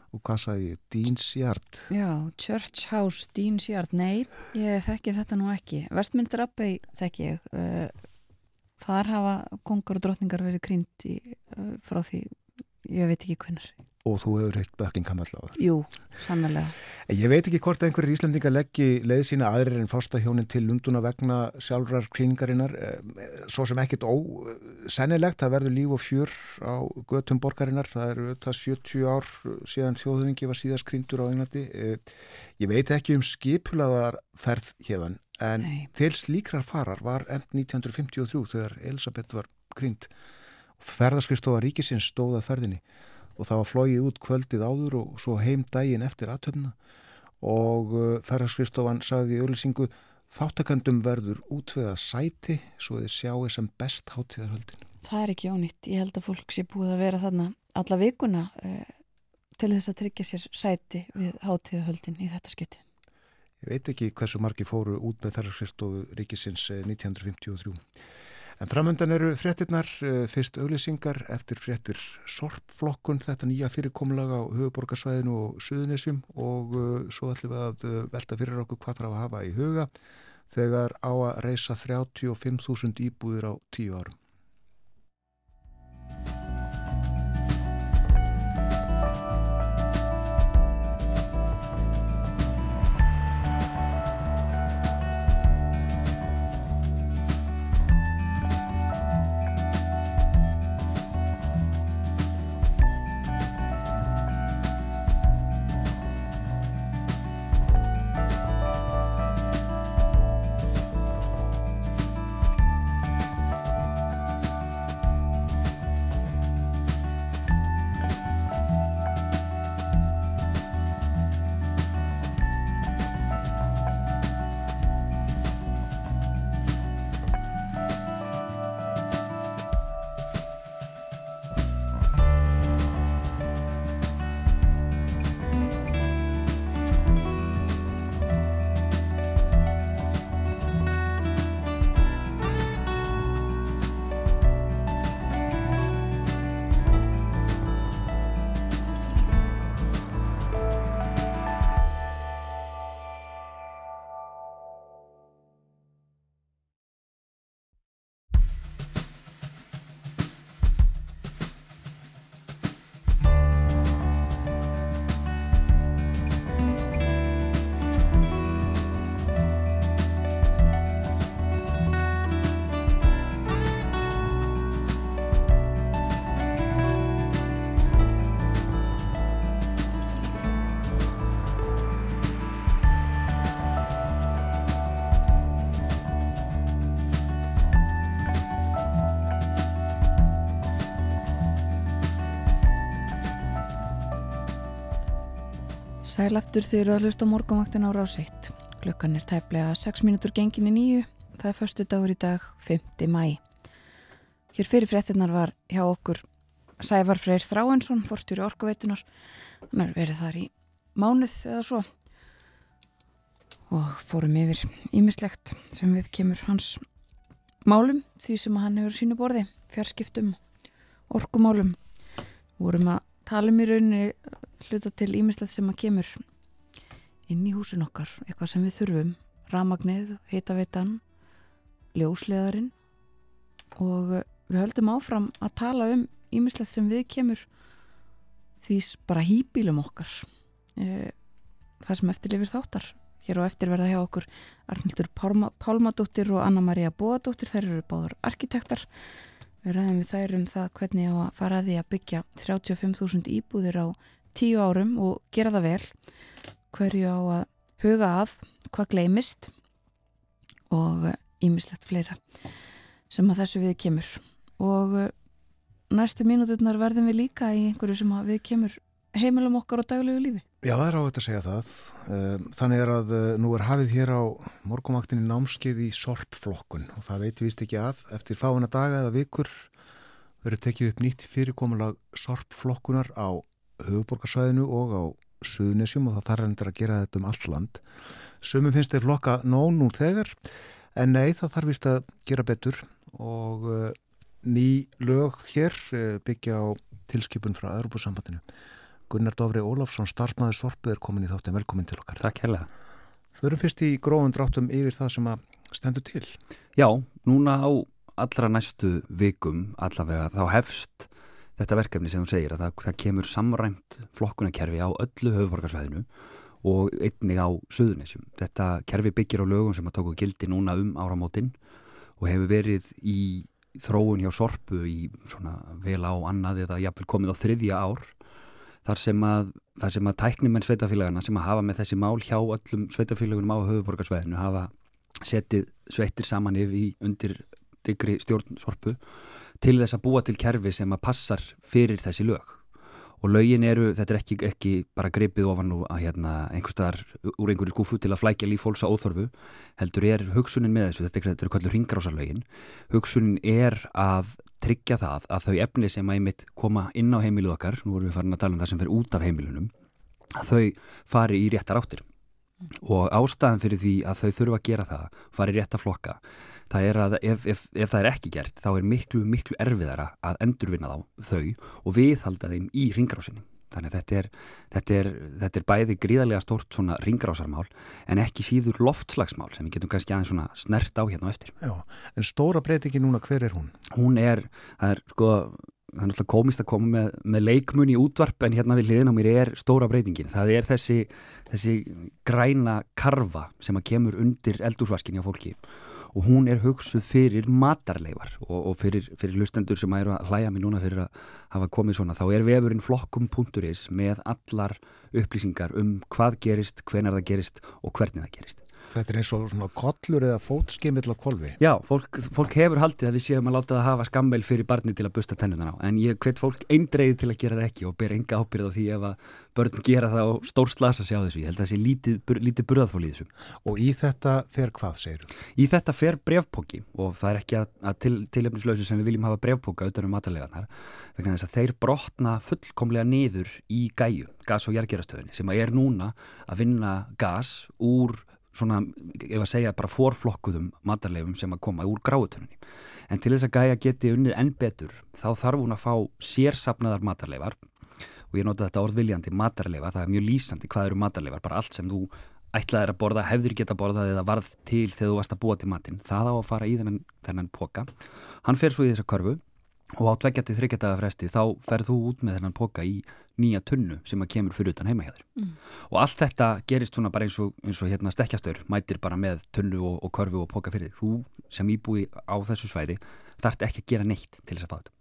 [SPEAKER 1] og hvað sagði ég, Dean's Yard?
[SPEAKER 2] Já, Church House, Dean's Yard. Nei, ég þekki þetta nú ekki. Westminster Abbey þekki ég. Uh, þar hafa kongar og drotningar verið krynd frá því, ég veit ekki hvernig
[SPEAKER 1] og þú hefur heilt Buckingham allavega.
[SPEAKER 2] Jú, sannlega.
[SPEAKER 1] Ég veit ekki hvort einhverjir íslendinga leggji leið sína aðrir en fástahjónin til Lunduna vegna sjálfrar kríningarinnar, eh, svo sem ekkit ósennilegt, það verður líf og fjör á götum borgarinnar, það eru það 70 ár síðan þjóðhugingi var síðast kríndur á Englandi. Eh, ég veit ekki um skipulaðar ferð hérðan, en Nei. til slíkrar farar var enn 1953 þegar Elisabeth var krínd. Ferðarskristofa ríkisins stóða ferðinni og það var flóið út kvöldið áður og svo heim daginn eftir aðtöfna og uh, ferðarskriftofan sagði í auðvilsingu þáttakandum verður útveða sæti svo þið sjáu sem best hátíðarhöldin.
[SPEAKER 2] Það er ekki ónýtt. Ég held að fólk sé búið að vera þarna alla vikuna uh, til þess að tryggja sér sæti við hátíðarhöldin í þetta skipti.
[SPEAKER 1] Ég veit ekki hversu margi fóru út með ferðarskristofu ríkisins 1953. En framöndan eru fréttinnar, eh, fyrst auglýsingar eftir fréttir sorpflokkun, þetta nýja fyrirkomlaga á höfuborgarsvæðinu og suðunisjum og uh, svo ætlum við að uh, velta fyrir okkur hvað þarf að hafa í huga þegar á að reysa 35.000 íbúðir á tíu árum.
[SPEAKER 2] Sæl aftur þegar að hlusta morgunvaktin á rásitt. Klukkan er tæplega 6 mínútur gengin í nýju. Það er förstu dagur í dag, 5. mæ. Hér fyrir fréttinnar var hjá okkur Sævar Freyr Þráensson, forstjóri orkuveitunar. Hann er verið þar í mánuð eða svo. Og fórum yfir ímislegt sem við kemur hans málum, því sem hann hefur sínu borði, fjarskiptum, orkumálum. Vorum að tala um í rauninni hluta til ímislegt sem að kemur inn í húsin okkar, eitthvað sem við þurfum. Ramagnið, heitaveitan ljósleðarinn og við höldum áfram að tala um ímislegt sem við kemur því bara hýbílum okkar e, það sem eftirlifir þáttar. Hér á eftir verða hjá okkur Arnildur Pálmadóttir og Anna-Maria Bóadóttir. Þær eru báður arkitektar. Við ræðum við þær um það hvernig að fara því að byggja 35.000 íbúðir á tíu árum og gera það vel hverju á að huga að hvað gleimist og ímislegt fleira sem að þessu við kemur. Og næstu mínúturnar verðum við líka í einhverju sem við kemur heimilum okkar á daglegu lífi.
[SPEAKER 1] Já, það er á þetta að segja það. Ehm, þannig er að eh, nú er hafið hér á morgumaktinni námskeið í sorpflokkun og það veitum við ekki af. Eftir fáina daga eða vikur verður tekið upp nýtt fyrirkomulag sorpflokkunar á höfuborgarsvæðinu og á Suðunisjum og það þarf hendur að gera þetta um allt land. Sumum finnst þeir flokka nóg nú þegar en nei það þarf vist að gera betur og uh, ný lög hér uh, byggja á tilskipun frá Europasambandinu. Gunnar Dófri Ólafsson, starfsmæður Sorpu er komin í þáttum, velkomin til okkar.
[SPEAKER 5] Takk hella.
[SPEAKER 1] Þau eru fyrst í gróðun dráttum yfir það sem að stendur til.
[SPEAKER 5] Já, núna á allra næstu vikum allavega þá hefst þetta verkefni sem þú segir að það, það kemur samrænt flokkunarkerfi á öllu höfuborgarsvæðinu og einnig á söðunisjum. Þetta kerfi byggir á lögum sem að tóku gildi núna um áramótin og hefur verið í þróun hjá sorpu í svona vel á annað eða jafnvel komið á þriðja ár þar sem að, þar sem að tæknumenn sveitafélagana sem að hafa með þessi mál hjá öllum sveitafélagunum á höfuborgarsvæðinu hafa setið sveittir saman yfir í undir digri stjórnsorpu til þess að búa til kerfi sem að passar fyrir þessi lög. Og lögin eru, þetta er ekki, ekki bara gripið ofan og að hérna einhverstaðar úr einhverju skúfu til að flækja líf fólks á óþorfu, heldur er hugsunin með þessu, þetta er, þetta er kvöldur ringgrásarlögin hugsunin er að tryggja það að þau efni sem að einmitt koma inn á heimiluð okkar, nú erum við farin að tala um það sem fer út af heimilunum, að þau fari í réttar áttir. Og ástæðan fyrir því að þau þurfa að gera það, fari í rétta flokka það er að ef, ef, ef það er ekki gert þá er miklu, miklu erfiðara að endurvinna þá þau og viðhalda þeim í ringrásinni. Þannig að þetta er, þetta er, þetta er bæði gríðarlega stórt svona ringrásarmál en ekki síður loftslagsmál sem við getum kannski aðeins svona snert á hérna á eftir.
[SPEAKER 1] Já, en stóra breytingi núna, hver er hún?
[SPEAKER 5] Hún er, það er sko, það er náttúrulega komist að koma með, með leikmun í útvarp en hérna við hliðin á mér er stóra breytingin. Það er þessi, þessi græna karfa sem að kemur undir eldúsvaskinni á fólki og hún er hugsuð fyrir matarleifar og, og fyrir, fyrir lustendur sem að eru að hlæja mig núna fyrir að hafa komið svona þá er vefurinn flokkum.is með allar upplýsingar um hvað gerist, hvenar það gerist og hvernig það gerist.
[SPEAKER 1] Þetta er eins og svona kollur eða fótskimill á kolvi.
[SPEAKER 5] Já, fólk, fólk hefur haldið að við séum að láta það hafa skammeil fyrir barni til að busta tennunan á en ég hvet fólk eindreiði til að gera það ekki og ber enga ábyrð á því ef að börn gera það og stór slasa sig á þessu. Ég held að það sé lítið, lítið burðaðfól í þessu.
[SPEAKER 1] Og í þetta fer hvað, segir þú?
[SPEAKER 5] Í þetta fer brevpóki og það er ekki að, að til, tilefnislausu sem við viljum hafa brevpóka auðvitað um matalegarnar vegna þess að þeir brotna fullkomlega niður í gæju, gas- og jargerastöðinni sem er núna að vinna gas úr svona, ef að segja, bara forflokkuðum matarleifum sem að koma úr gráutunni. En til þess að gæja geti unnið enn betur, þá þarf hún að fá sérsapnaðar matarleifar og ég nota þetta orðviljandi matarleifa, það er mjög lýsandi hvað eru matarleifar, bara allt sem þú ætlaðir að borða, hefður geta borðað eða varð til þegar þú varst að búa til matinn. Það á að fara í þennan, þennan póka. Hann fer svo í þessa körfu og á tveggjati þryggjadaga fresti þá ferð þú út með þennan póka í nýja tunnu sem að kemur fyrir utan heima hjá þér mm. og allt þetta gerist svona bara eins og, eins og hérna stekkjastur mætir bara með tunnu og, og körfu og póka fyrir þig þú sem íbúi á þessu svæði þarf ekki að gera neitt til þess að fá þetta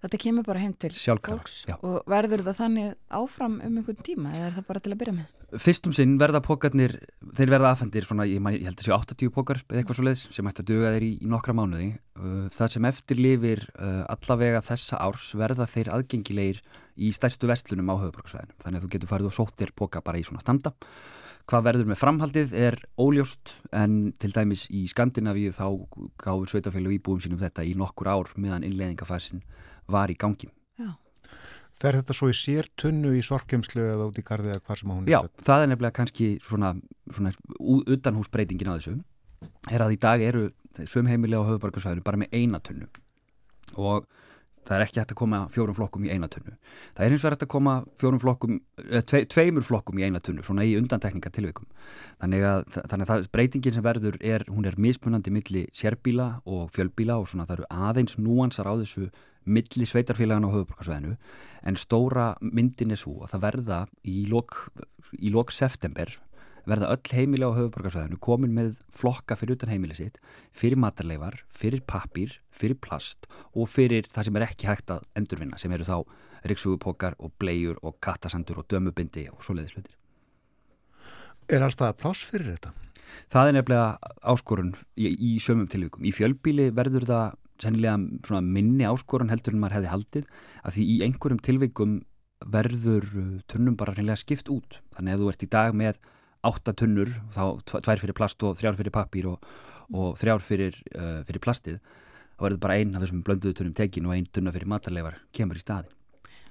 [SPEAKER 2] Þetta kemur bara heim til fólks og verður það þannig áfram um einhvern tíma eða er það bara til að byrja með?
[SPEAKER 5] Fyrstum sinn verða pókarnir, þeir verða aðfendir svona, ég, man, ég held þessi 80 pókar eða eitthvað svo leiðis sem ætti að duga þeir í, í nokkra mánuði. Uh, það sem eftir lifir uh, allavega þessa árs verða þeir aðgengilegir í stærstu vestlunum á höfuborgarsvæðinu þannig að þú getur farið og sóttir boka bara í svona standa Hvað verður með framhaldið er óljóst en til dæmis í Skandinavíu þá gáður sveitafélag íbúum sínum þetta í nokkur ár meðan innleðingafasin var í gangi.
[SPEAKER 2] Já.
[SPEAKER 1] Fer þetta svo í sér tunnu í sorkjumslu eða út í gardið eða hvað sem hún er
[SPEAKER 5] Já, stöld? það er nefnilega kannski svona, svona utanhúsbreytingin á þessu er að í dag eru sömheimilega á höfubarkarsvæðinu bara með eina tunnu og það er ekki hægt að koma fjórum flokkum í eina tunnu. Það er hins vegar hægt að koma fjórum flokkum tve, tveimur flokkum í eina tunnu svona í undantekninga tilvikum. Þannig að, þannig að breytingin sem verður er hún er mismunandi milli sérbíla og fjölbíla og svona það eru aðeins núansar á þessu milli sveitarfélagan á höfuborgarsvæðinu en stóra myndin er svo að það verða í lok, í lok september verða öll heimili á höfuborgarsvæðinu komin með flokka fyrir utan heimili sitt fyrir matarleifar, fyrir pappir fyrir plast og fyrir það sem er ekki hægt að endurvinna sem eru þá rikssugupokar og bleiur og kattasandur og dömubindi og svoleiðis hlutir
[SPEAKER 1] Er alltaf pláss fyrir þetta?
[SPEAKER 5] Það er nefnilega áskorun í, í sömum tilvíkum. Í fjölbíli verður það sennilega minni áskorun heldur en maður hefði haldið að því í einhverjum tilvíkum verður tunnum bara skipt út. Þannig að þú ert í dag með átta tunnur, þá tvær fyrir plast og þrjár fyrir pappír og, og þrjár fyrir, uh, fyrir plastið þá verður bara einn af þessum blönduðu tunnum tekin og einn tunna fyrir matarleifar kemur í staðin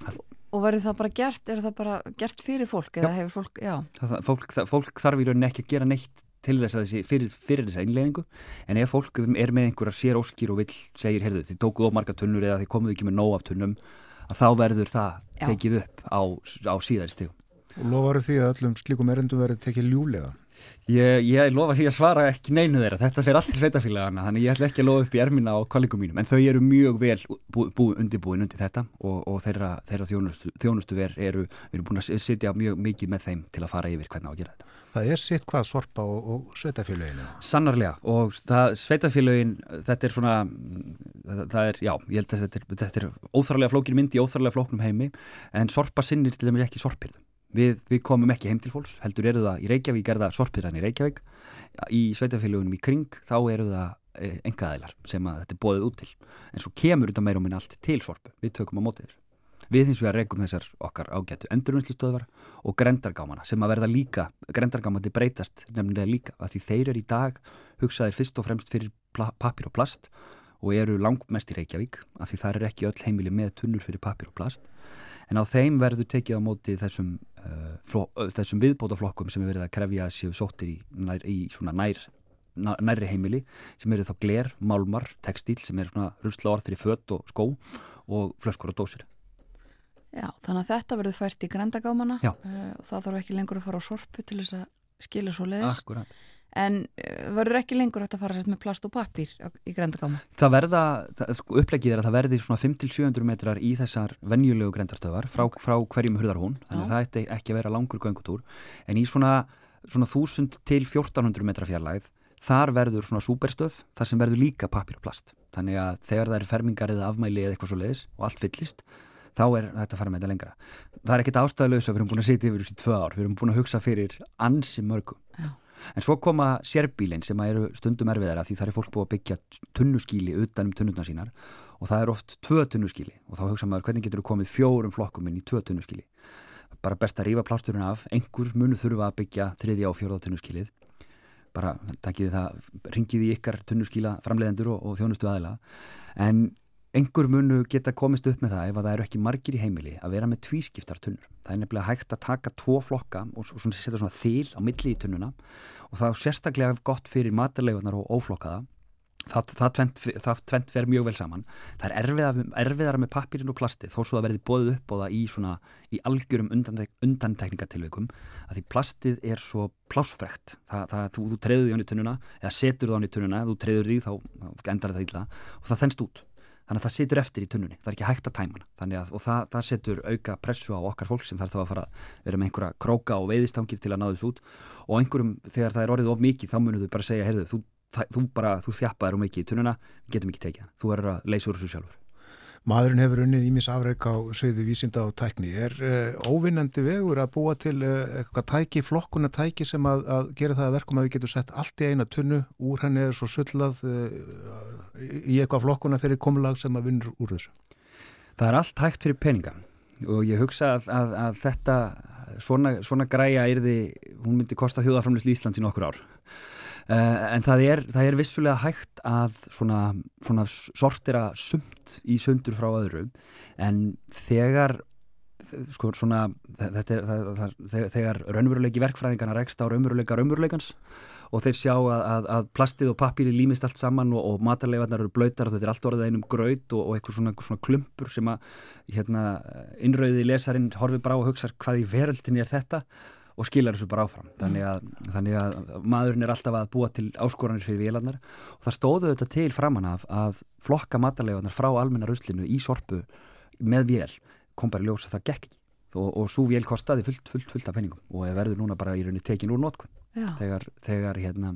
[SPEAKER 2] það... Og verður það bara gert, er það bara gert fyrir fólk eða hefur fólk, já.
[SPEAKER 5] Það, það, fólk, fólk þarf í rauninni ekki að gera neitt til þess að þessi, fyrir, fyrir þessa innleggingu en ef fólk er með einhverja sér óskýr og vill segir, heyrðu, þið tókuð ómarga tunnur eða þið komuð ekki með nóg af tunnum að þá verður það tekið upp á, á
[SPEAKER 1] Og lofaru því að öllum slíkum erendum verið tekið ljúlega?
[SPEAKER 5] Ég, ég lofa því að svara ekki neinu þeirra, þetta fer allt í sveitafélagana þannig ég ætla ekki að lofa upp í ermina á kollegum mínum en þau eru mjög vel bú, bú, undirbúin undir þetta og, og þeirra, þeirra þjónustu, þjónustu ver eru, erum búin að sitja mjög mikið með þeim til að fara yfir hvernig á að gera þetta.
[SPEAKER 1] Það er sitt hvað sorpa og, og sveitafélaginu?
[SPEAKER 5] Sannarlega og það, sveitafélagin, þetta er svona, það, það er, já, ég held að þetta er, þetta er óþarlega flókin myndi í óþarlega flóknum heimi en sorpa sinnir til dæmis ekki sorpirðum. Við, við komum ekki heim til fólks, heldur eru það í Reykjavík, er það sorpirann í Reykjavík, í sveitafélagunum í kring þá eru það engaðilar sem að þetta er bóðið út til. En svo kemur þetta meira og minna allt til sorpu, við tökum á mótið þessu. Við finnst við að reygum þessar okkar ágætu endurvinnslustöðvar og grendargámana sem að verða líka, grendargámandi breytast nefnilega líka, að því þeir eru í dag hugsaðir fyrst og fremst fyrir pappir og plast og eru langmest í Reykjavík, af því það er ekki öll heimili með tunnur fyrir pappir og plast en á þeim verður tekið á móti þessum, þessum viðbótaflokkum sem er verið að krefja séu sóttir í, nær, í svona nær, nærri heimili sem eru þá gler, málmar, textíl sem er svona rusla orð fyrir fött og skó og flöskur og dósir.
[SPEAKER 2] Já, þannig að þetta verður fært í grendagámana.
[SPEAKER 5] Uh,
[SPEAKER 2] og það þarf ekki lengur að fara á sorpu til þess að skilja svo leiðis
[SPEAKER 5] Akkurat
[SPEAKER 2] En eh, verður ekki lengur að fara með plast og pappir í grendagáma?
[SPEAKER 5] Það verða, það, sko, upplegið er að það verði svona 5-700 metrar í þessar venjulegu grendastöðar frá, frá hverjum hurðarhún, þannig að það ætti ekki að vera langur göngutúr, en í svona, svona 1000 til 1400 metra fjarlæð, þar verður svona súperstöð, þar sem verður líka pappir og plast. Þannig að þegar það eru fermingar eða afmæli eða eitthvað svo leiðis og allt fyllist, þá er þetta að fara með þetta lengra. Það er ekkit ástæðulegs að við erum búin að sitja yfir þessi tvö ár, við erum búin að hugsa fyrir ansi mörgum. Já. En svo koma sérbílinn sem eru stundum erfiðara því það er fólk búið að byggja tunnuskíli utan um tunnurna sínar og það er oft tvö tunnuskíli og þá hugsa maður hvernig getur þú komið fjórum flokkum inn í tvö tunnuskíli. Bara best að rífa plásturinn af, einhver munu þurfa að byggja þriðja og fjóða tunnuskílið. Bara takkið það, ringið í ykkar tunnuskíla framleiðendur og, og þjónustu aðila. En einhver munu geta komist upp með það ef það eru ekki margir í heimili að vera með tvískiptar tunnur. Það er nefnilega hægt að taka tvo flokka og svona setja svona þýl á milli í tunnuna og það er sérstaklega gott fyrir matarlegunar og óflokkaða. Það, það, tvent, það tvent fer mjög vel saman. Það er erfiðar, erfiðara með pappirinn og plasti þó svo að verði bóðið upp á það í, svona, í algjörum undantek, undantekningatilveikum að því plastið er svo plásfrekt. Það, þú, þú treyður því á tunnuna eða setur því á tunnuna, þú treyður því þá endar það illa og það þennst út þannig að það situr eftir í tunnunni, það er ekki hægt að tæma hana. Að, og það, það setur auka pressu á okkar fólk sem þarf þá að fara að vera með einhverja króka og veiðistangir til að ná þessu út. Og einhverjum þegar það er orðið of mikið þá munum þau bara segja, heyrðu, þú, þú bara þú þjappaður um mikið í tunnuna, við getum ekki tekið það þú er að leysa úr þessu sjálfur
[SPEAKER 1] Maðurinn hefur unnið ímis afreik á sviði vísinda og tækni. Er uh, óvinnandi vegur að búa til uh, eitthvað tæki, flokkuna tæki sem að, að gera það að verkum að við getum sett allt í eina tunnu úr henni eða svo sullað uh, í eitthvað flokkuna fyrir komulag sem að vinnur úr þessu?
[SPEAKER 5] Það er allt hægt fyrir peninga. og ég hugsa að, að, að þetta svona, svona græja erði, hún myndi kosta þjóðaframlisli Íslands í nokkur ár en það er, það er vissulega hægt að svona, svona sortira sumt í sundur frá öðru. En þegar sko svona þetta það, það, þegar raunveruleiki verkfræðingarna rekst á raunveruleika raunveruleikans og þeir sjá að, að, að plastið og pappíri límist allt saman og, og matarleifarnar eru blöytar og þetta er allt orðið einum graut og, og eitthvað svona, svona klumpur sem að hérna, innrauði lesarin horfi bara og hugsa hvað í veröldinni er þetta og skilar þessu bara áfram. Þannig að, þannig að maðurinn er alltaf að búa til áskoranir fyrir vélarnar. Og það stóðu þetta til framann af að flokka matarleifarnar frá almenna ruslinu í sorpu með vél. Kom bara í ljós að það gekk og, og svo vél kostaði fullt, fullt, fullt af penningum og verður núna bara í rauninni tekin úr nótkunn þegar, þegar, hérna,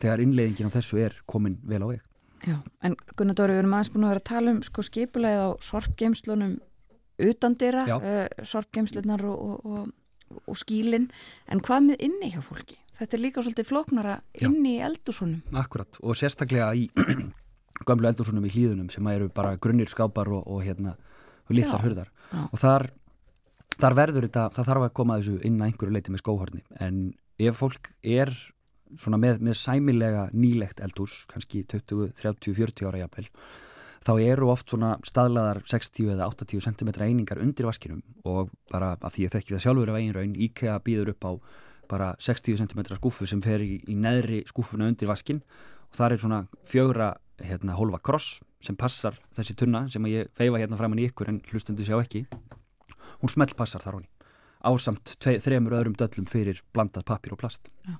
[SPEAKER 5] þegar innleiðingin á þessu er komin vel á veg.
[SPEAKER 2] Já, en Gunnar Dóri, við erum aðeins búin að vera að tala um sko skipulegið á sorpgeimslunum utandira, uh, sorpgeimslunar og, og, og og skílinn, en hvað með inni hjá fólki? Þetta er líka svolítið flóknara inni í eldursunum.
[SPEAKER 5] Akkurat, og sérstaklega í gamlu eldursunum í hlýðunum sem eru bara grunnir skápar og, og hérna, og litlar hurðar Já. og þar, þar verður þetta, það þarf að koma þessu inn að einhverju leiti með skóhorni, en ef fólk er svona með, með sæmilega nýlegt eldús, kannski 20, 30, 40 ára jafnvel þá eru oft svona staðlaðar 60 eða 80 cm einingar undir vaskinum og bara af því að þekki það sjálfur af eigin raun, IKEA býður upp á bara 60 cm skúfu sem fer í, í neðri skúfuna undir vaskin og það er svona fjögra hérna, hólfa kross sem passar þessi tunna sem ég feifa hérna framann í ykkur en hlustundu sjá ekki hún smelt passar þar honi ásamt tvei, þremur öðrum döllum fyrir blandað papír og plast
[SPEAKER 2] Já.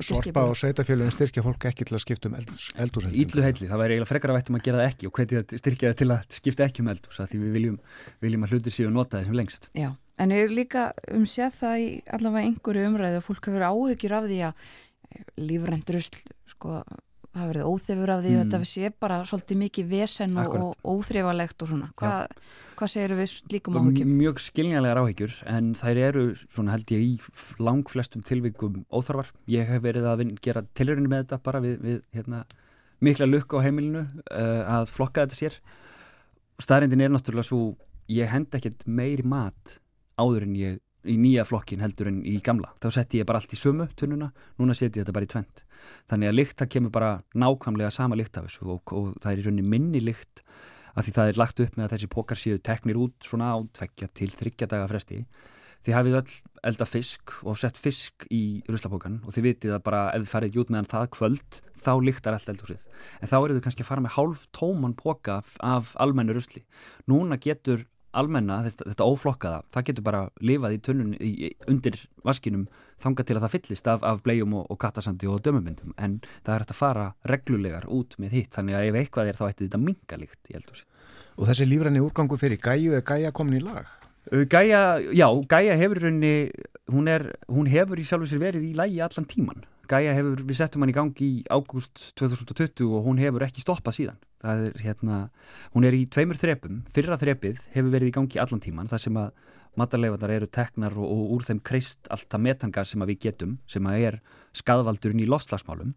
[SPEAKER 1] Sorpa og sveitafélagin styrkja fólk ekki til að skipta um eldúshendum.
[SPEAKER 5] Ídlu heitli, það væri eiginlega frekar að vættum að gera það ekki og hvernig styrkja það til að skipta ekki um eldús því við viljum, viljum að hlutir séu nota þessum lengst.
[SPEAKER 2] Já, en við erum líka um séð það í allavega einhverju umræðu að fólk hefur áhugir af því að lífrendurusl, sko, það verið óþefur af því mm. þetta sé bara svolítið mikið vesen og, óþrifalegt og svona. Hvað Hvað segir við líkum áhyggjum?
[SPEAKER 5] Mjög skiljanlegar áhyggjur en þær eru svona held ég í lang flestum tilvikum óþarfar. Ég hef verið að gera tilhörinu með þetta bara við, við hérna, mikla lukk á heimilinu uh, að flokka þetta sér. Staðrindin er náttúrulega svo ég hend ekkert meiri mat áður en ég í nýja flokkin heldur en í gamla. Þá setti ég bara allt í sömu tunnuna, núna seti ég þetta bara í tvent. Þannig að lykt það kemur bara nákvæmlega sama lykt af þessu og, og það er í rauninni minni lykt að því það er lagt upp með að þessi pokar séu teknir út svona á tveggja til þryggja daga fresti þið hafið öll elda fisk og sett fisk í ruslapókan og þið vitið að bara ef þið farið ekki út meðan það kvöld þá lyktar allt eldhúsið en þá eru þið kannski að fara með hálf tóman póka af, af almennu rusli núna getur almenna, þetta, þetta óflokkaða það getur bara lifað í tunnun undir vaskinum þanga til að það fyllist af, af blegjum og, og kattasandi og dömumyndum en það er hægt að fara reglulegar út með hitt þannig að ef eitthvað er þá ætti þetta mingalíkt í eldhúsi.
[SPEAKER 1] Og þessi lífræni úrgangu fyrir Gæju er Gæja komin í lag?
[SPEAKER 5] Gæja, já, Gæja hefur raunni, hún, er, hún hefur í sjálfu sér verið í lagi allan tíman. Gæja hefur, við settum hann í gangi í ágúst 2020 og hún hefur ekki stoppað síðan. Það er hérna, hún er í tveimur þrepum, fyrra þrepið hefur verið í gangi allan tíman, það sem að matarleifarnar eru teknar og, og úr þeim kreist alltaf metangas sem við getum sem er skadvaldurinn í lofslagsmálum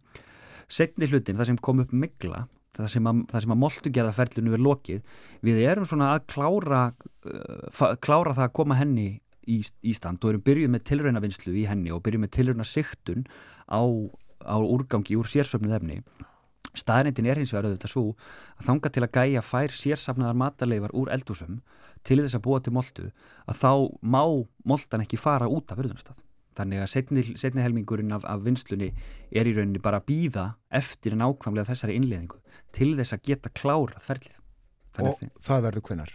[SPEAKER 5] setni hlutin, það sem kom upp mikla það sem að, að moltugerðaferlinu er lokið við erum svona að klára uh, klára það að koma henni í Ísland og erum byrjuð með tilraunavinnslu í henni og byrjuð með tilraunasiktun á, á úrgangi úr sérsöfnuð efni staðnindin er hins vegar auðvitað svo að þanga til að gæja fær sérsafnaðar mataleifar úr eldúsum til þess að búa til moltu að þá má moltan ekki fara út af verðunastað. Þannig að setni, setni helmingurinn af, af vinslunni er í rauninni bara að býða eftir en ákvæmlega þessari innleðingu til þess að geta klárað ferlið.
[SPEAKER 1] Þannig Og það verður kvinnar?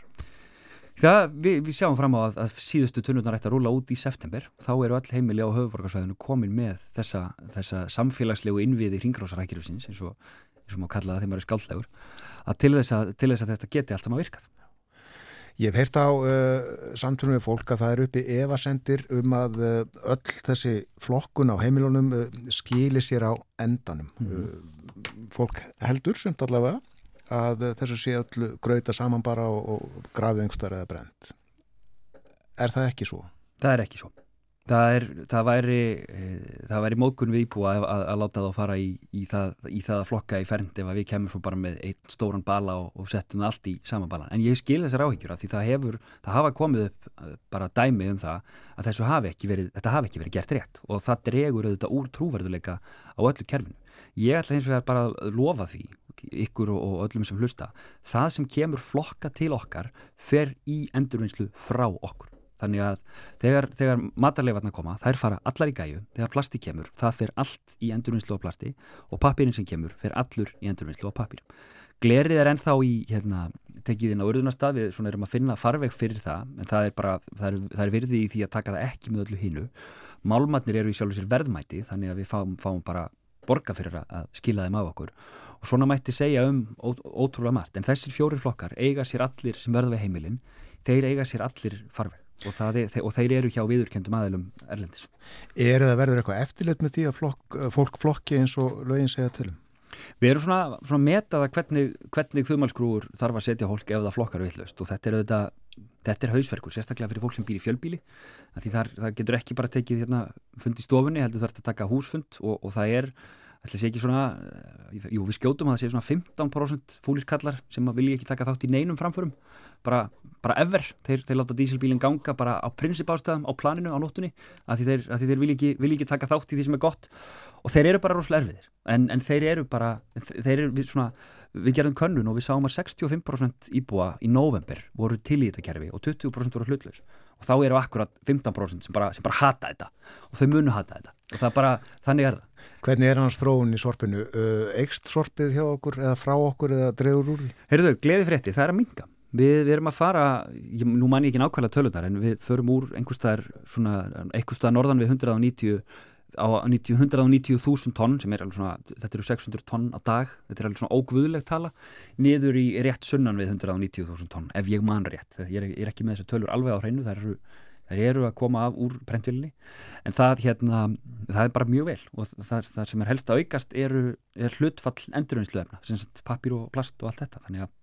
[SPEAKER 5] Það, við, við sjáum fram á að, að síðustu tunnurnar ætti að rúla út í september. Þá eru all heimili á höfuborgarsvæðinu komin með þessa, þessa samfélagslegu innviði hringrásarækjurfsins eins og, eins og maður kallaða þeim að það eru skáldlegur að til þess að, til þess að þetta geti allt saman virkað.
[SPEAKER 1] Ég hef heyrt á uh, samtunum við fólk að það er uppi evasendir um að uh, öll þessi flokkun á heimilunum uh, skilir sér á endanum. Mm. Fólk heldur sumt allavega að þessu sé öll gröita saman bara og, og grafið einhverstað eða brent. Er það ekki svo?
[SPEAKER 5] Það er ekki svo. Það, er, það væri eh, væri mókun við íbúa að, að, að láta þá fara í, í, það, í það að flokka í fernd ef við kemur svo bara með einn stóran bala og, og settum allt í sama balan en ég skil þessar áhyggjur af því það hefur það hafa komið upp eh, bara dæmi um það að þessu hafi ekki verið, þetta hafi ekki verið gert rétt og það dregur auðvitað úr trúverðuleika á öllu kerfinu. Ég ætla eins og það bara að lofa því ykkur og, og öllum sem hlusta það sem kemur flokka til okkar fer í endurvinnslu frá okkur Þannig að þegar, þegar matarleifarnar koma, þær fara allar í gæju, þegar plasti kemur, það fer allt í endurvinnslu á plasti og pappirinn sem kemur fer allur í endurvinnslu á pappir. Glerið er ennþá í, hérna, tekið inn á urðunastað, við svona erum að finna farveg fyrir það, en það er bara, það er, það er virði í því að taka það ekki með öllu hinnu. Málmatnir eru í sjálf og sér verðmæti, þannig að við fáum, fáum bara borga fyrir að skila þeim á okkur. Og svona mætti segja um ótrúlega margt, en þessir fjóri flokkar eiga sér allir sem verða við heimilin, þeir eiga sér allir farveg. Og, er, og þeir eru hjá viðurkendum aðilum erlendis.
[SPEAKER 1] Er það verður eitthvað eftirlit með því að flokk, fólk flokki eins og lögin segja til um?
[SPEAKER 5] Við erum svona, svona metaða hvernig, hvernig þumalskrúur þarf að setja hólk ef það flokkar villust og þetta er auðvitað, þetta er hausverkur, sérstaklega fyrir fólk sem býr í fjölbíli því þar, það getur ekki bara tekið hérna, fund í stofunni, heldur þarf þetta að taka húsfund. Og, og það er, ætla sé ekki svona jú, við skjótum að það sé svona 15% fúlirkallar sem vilja ekki taka þátt í neinum framförum. Bara, bara ever, þeir, þeir láta dísilbílinn ganga bara á prinsipástæðum, á planinu, á nóttunni að því þeir, að því þeir vil, ekki, vil ekki taka þátt í því sem er gott. Og þeir eru bara rosalega erfiðir. En, en þeir eru bara þeir eru við svona, við gerðum könnun og við sáum að 65% íbúa í november voru til í þetta kerfi og 20% voru hlutlaus og þá eru akkurat 15% sem bara, sem bara hata þetta og þau munu hata þetta og það bara, þannig er það
[SPEAKER 1] Hvernig er hans þróun í sorpinu? Eikst sorpið hjá okkur eða frá okkur eða drefur úr því?
[SPEAKER 5] Heyrðu, gleði frétti, það er að minga Við, við erum að fara, ég, nú man ég ekki nákvæmlega tölunar en við förum úr einhverstaðar svona, einhverstaðar norðan við 190 á 190.000 tonn sem er alveg svona, þetta eru 600 tonn á dag, þetta er alveg svona ógvöðlegt tala niður í rétt sunnan við 190.000 tonn, ef ég man rétt. Ég er, ég er ekki með þessar tölur alveg á hreinu þær eru, þær eru að koma af úr brentvillinni en það hérna það er bara mjög vel og það, það sem er helst að aukast eru, er hlutfall endurvinnsluefna, sem papír og plast og allt þetta, þannig að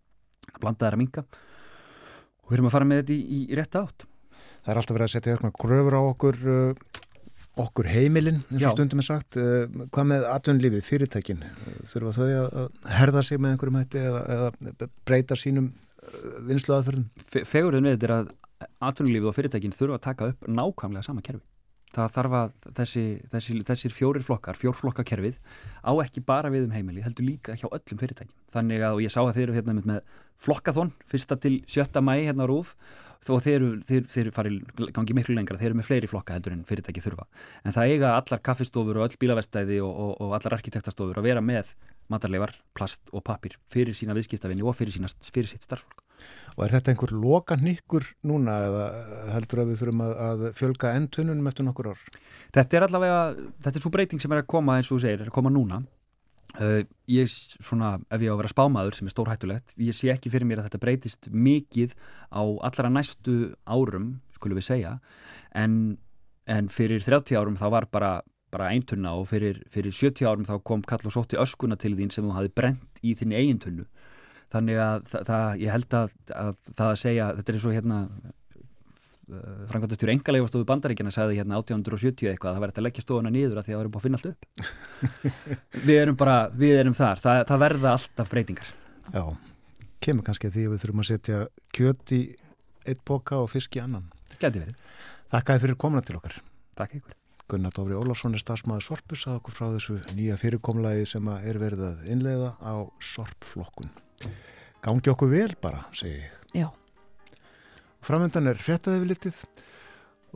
[SPEAKER 5] að blanda þær að minga og við erum að fara með þetta í, í rétt átt.
[SPEAKER 1] Það er alltaf verið að setja eitthvað gröfur á okkur uh, okkur heimilinn, eins og stundum er sagt. Uh, hvað með atvinnlífið, fyrirtækin? Þurfa þau að herða sig með einhverjum hætti eða, eða breyta sínum uh, vinslu aðferðum?
[SPEAKER 5] Fegurinn við þetta er að atvinnlífið og fyrirtækin þurfa að taka upp nákvæmlega sama kerfi það þarf að þessi, þessi, þessir fjórir flokkar, fjórflokkakerfið á ekki bara við um heimili, heldur líka hjá öllum fyrirtækjum. Þannig að, og ég sá að þeir eru hérna með flokkathón, fyrsta til sjötta mæ hérna á Rúf, þó þeir, þeir, þeir fari gangi miklu lengra, þeir eru með fleiri flokka heldur en fyrirtæki þurfa. En það eiga allar kaffistofur og öll bílavestæði og, og, og allar arkitektastofur að vera með matarleifar, plast og papir fyrir sína viðskiptafinni og fyrir, sína, fyrir sitt starffólk.
[SPEAKER 1] Og er þetta einhver lokan nýkkur núna eða heldur að við þurfum að, að fjölga endunum eftir nokkur ár?
[SPEAKER 5] Þetta er allavega, þetta er svo breyting sem er að koma eins og þú segir, er að koma núna. Uh, ég, svona, ef ég á að vera spámaður sem er stórhættulegt, ég sé ekki fyrir mér að þetta breytist mikið á allra næstu árum, skulum við segja, en, en fyrir 30 árum þá var bara bara eintunna og fyrir, fyrir 70 árum þá kom kall og sótti öskuna til þín sem þú hafi brent í þinn eigintunnu þannig að það, það, ég held að, að það að segja, þetta er og hérna Frankværtastjóri Engaleifastofu Bandaríkjana sagði hérna 1870 eitthvað að það verði að leggja stofuna nýður að því að það verði búið að finna allt upp. Við erum bara, við erum þar. Það, það verða alltaf breytingar.
[SPEAKER 1] Já, kemur kannski að því að við þurfum að setja kjöt í eitt boka og fisk í annan.
[SPEAKER 5] Gæti verið.
[SPEAKER 1] Þakkaði fyrir komuna til okkar.
[SPEAKER 5] Takk ykkur
[SPEAKER 1] Gunnar Dófri Ólafsson er stafsmaður Sorpus að okkur frá þessu nýja fyrirkomlaði sem er verið að innleiða á Sorpflokkun gangi okkur vel bara, segi ég.
[SPEAKER 2] Já.
[SPEAKER 1] Framöndan er fréttaði við litið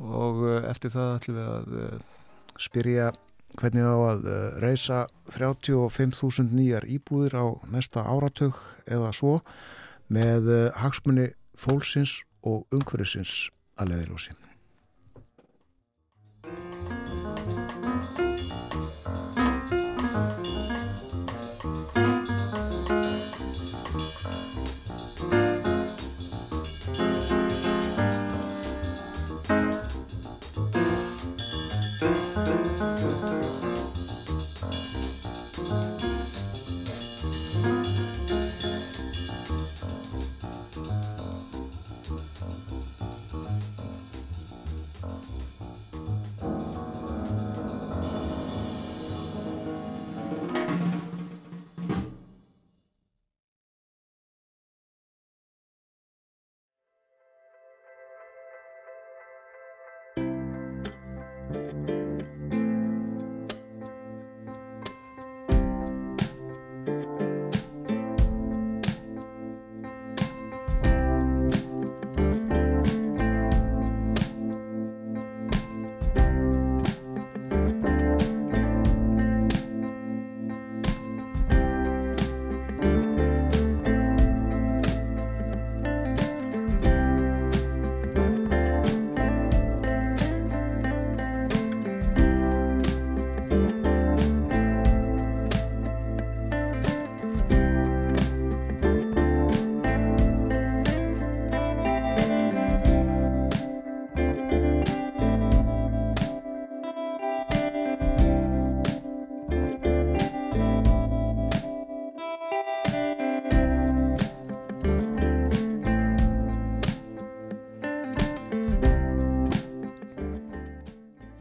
[SPEAKER 1] og eh, eftir það ætlum við að uh, spyrja hvernig á að uh, reysa 35.000 nýjar íbúðir á næsta áratug eða svo með hagsmunni fólksins og umhverfisins að leiðilósi.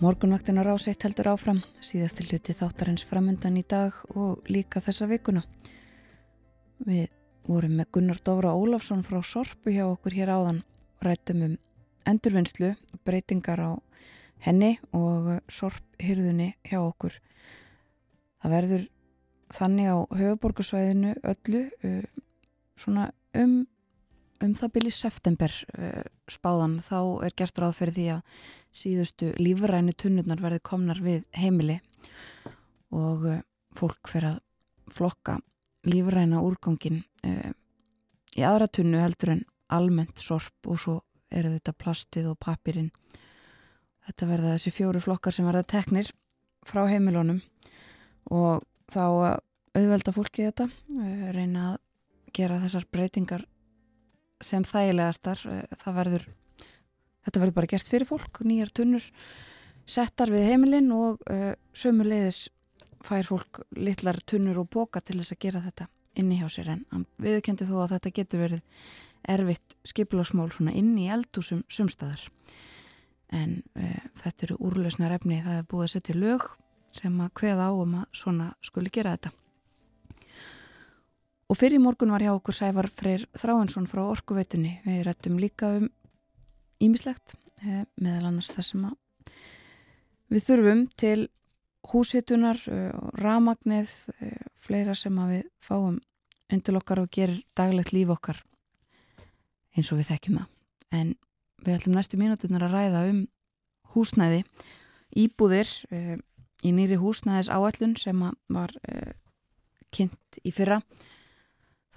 [SPEAKER 2] Morgunvaktin á ráseitt heldur áfram, síðasti hluti þáttarins framundan í dag og líka þessa vikuna. Við vorum með Gunnar Dóra Ólafsson frá Sorpu hjá okkur hér áðan, rættum um endurvinnslu, breytingar á henni og Sorphyrðunni hjá okkur. Það verður þannig á höfuborgarsvæðinu öllu uh, svona um um það byrji september uh, spáðan þá er gert ráð fyrir því að síðustu lífrænu tunnurnar verði komnar við heimili og uh, fólk fyrir að flokka lífræna úrgangin uh, í aðra tunnu heldur en almennt sorp og svo eru þetta plastið og papirinn þetta verða þessi fjóru flokkar sem verða teknir frá heimilónum og þá auðvelda fólki þetta reyna að gera þessar breytingar sem þægilegastar eh, það verður þetta verður bara gert fyrir fólk, nýjar tunnur settar við heimilinn og uh, sömu leiðis fær fólk litlar tunnur og boka til þess að gera þetta inni hjá sér. En viðkendi þó að þetta getur verið erfitt skipilagsmál svona inn í eldúsum sumstaðar en uh, þetta eru úrlausnar efni það er búið að setja lög sem að hveða á um að svona skuli gera þetta Og fyrir morgun var hjá okkur Sævar Freyr Þráhansson frá Orkuveitunni. Við rættum líka um ímislegt eh, meðal annars það sem við þurfum til húsitunar, eh, ramagnið, eh, fleira sem við fáum undir okkar og gerir daglegt líf okkar eins og við þekkjum það. En við ætlum næstu mínutunar að ræða um húsnæði, íbúðir í nýri húsnæðis áallun sem var kynnt í fyrra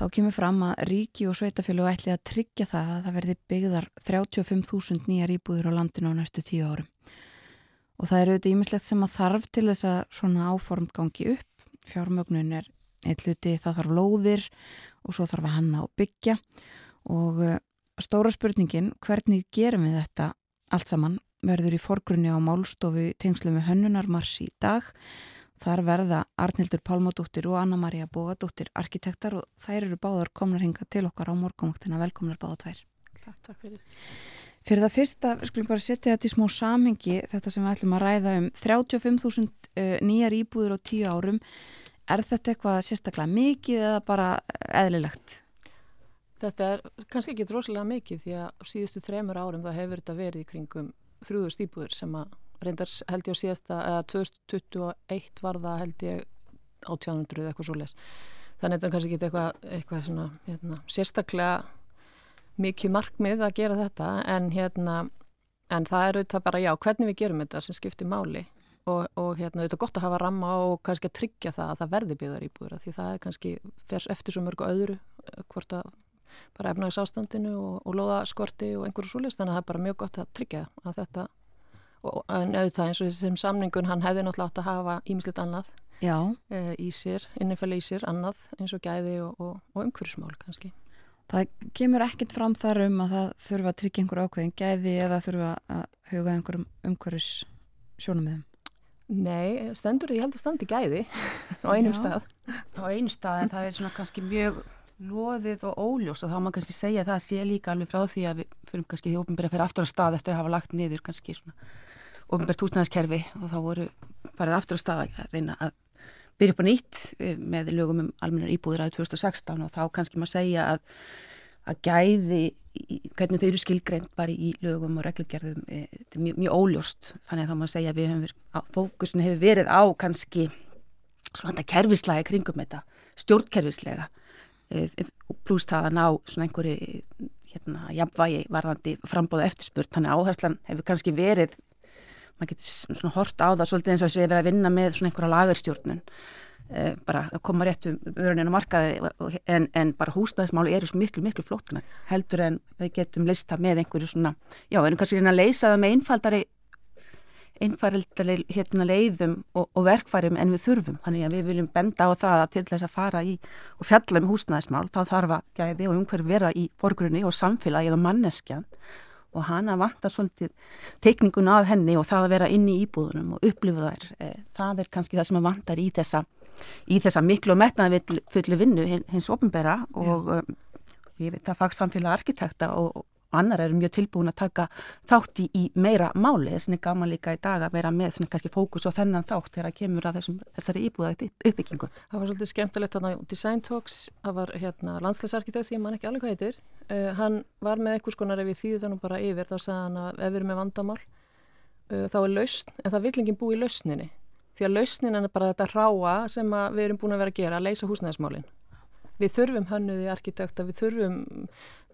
[SPEAKER 2] Þá kemur fram að ríki og sveitafjölu ætli að tryggja það að það verði byggðar 35.000 nýjar íbúður á landinu á næstu tíu árum. Og það eru auðvitað ímislegt sem að þarf til þess að svona áformt gangi upp. Fjármögnun er eitt luti, það þarf lóðir og svo þarf að hanna og byggja. Og eh, stóra spurningin, hvernig gerum við þetta allt saman, verður í forgrunni á málstofu tengslu með hönnunarmars í dag og Þar verða Arnildur Pálmadóttir og Anna-Maria Bógadóttir arkitektar og þær eru báðar komnar hinga til okkar á morgunvaktina. Velkomnar báða tvær.
[SPEAKER 6] Takk, takk fyrir.
[SPEAKER 2] Fyrir það fyrsta, skulum bara setja þetta í smó samhengi, þetta sem við ætlum að ræða um 35.000 uh, nýjar íbúður á tíu árum. Er þetta eitthvað sérstaklega mikið eða bara eðlilegt?
[SPEAKER 6] Þetta er kannski ekki droslega mikið því að síðustu þremur árum það hefur þetta verið í kringum þrjúðust íbúður sem að reyndar held ég á síðasta, eða 2021 var það held ég 1800 eða eitthvað svo les þannig að þetta er kannski ekki eitthvað, eitthvað svona, hérna, sérstaklega mikið markmið að gera þetta en hérna en það er auðvitað bara já, hvernig við gerum þetta sem skiptir máli. Og, og hérna auðvitað gott að hafa ramma og kannski að tryggja það að það verði byggðar íbúður því það er kannski fers eftir svo mörgu öðru hvort að bara efnaðis ástandinu og, og loðaskorti og einhverju súlist þannig að það er bara mjög gott að tryggja að þetta en auðvitað eins og þessum samningun hann hefði náttúrulega átt að hafa ímislit annað e, í sér, innifæli í sér annað eins og gæði og, og, og umhverfismál kannski.
[SPEAKER 2] Það kemur ekkert fram þar um að það þurfa að tryggja einhver ákveðin gæði eða þurfa að huga einhverjum umhverfis sjónum með þeim?
[SPEAKER 6] Nei, stendur ég held að standi gæði á einum Já. stað.
[SPEAKER 7] Á einum stað en það er svona kannski mjög loðið og óljós og þá má kannski segja að það sé líka alveg frá því að við fyrir kannski því ópenbæri að fyrir aftur á stað eftir að hafa lagt niður kannski svona ofinbært húsnæðiskerfi og þá voru farið aftur á stað að reyna að byrja upp á nýtt eh, með lögum um almennar íbúður aðið 2016 og þá kannski maður segja að, að gæði hvernig þau eru skilgreint bara í lögum og reglugjörðum e, þetta er mjög, mjög óljóst. Þannig að þá maður segja að við hefum verið, fókusin hefur verið á kannski svona þetta kerfislega kringum þetta stjórnkerfislega e, pluss það að ná svona einhverju hérna, jafnvægi varðandi frambóða eftirspurt, þannig að áherslan hefur kannski verið maður getur svona hort á það svolítið eins og þess að ég verið að vinna með svona einhverja lagarstjórnun uh, bara að koma rétt um vöruninu markaði en, en bara húsnæðismáli eru miklu miklu flóttunar heldur en við getum lista með einhverju svona já, við erum kannski að leysa það með einfaldari einfaldari hérna leiðum og, og verkfærum en við þurfum. Þannig að við viljum benda á það að til þess að fara í og fjalla um húsnæðismál þá þarf að gæði og umhverju vera í forgrunni og samfélagið og hana vantar svolítið teikningun af henni og það að vera inn í íbúðunum og upplifa þær. Eh, það er kannski það sem að vantar í þessa, í þessa miklu og metnaði fulli vinnu hins ofnbæra og um, ég veit að fagsamfélag arkitekta og, annar eru mjög tilbúin að taka þátti í meira máli. Þess að gaman líka í dag að vera með svona kannski fókus og þennan þátt þegar það kemur að þessum, þessari íbúða upp, uppbyggingu.
[SPEAKER 6] Það var svolítið skemmtilegt þannig að Design Talks, það var hérna landslæsarkitekt því mann ekki alveg hvað heitir, uh, hann var með einhvers konar ef við þýðum þannig bara yfir þá sagði hann að ef við erum með vandamál uh, þá er lausn, en það vill enginn bú í lausninni. Því að lausnin er bara þetta ráa sem við erum búin að vera að gera, að leysa húsnæðismálinn við þurfum hönnuði arkitekta, við þurfum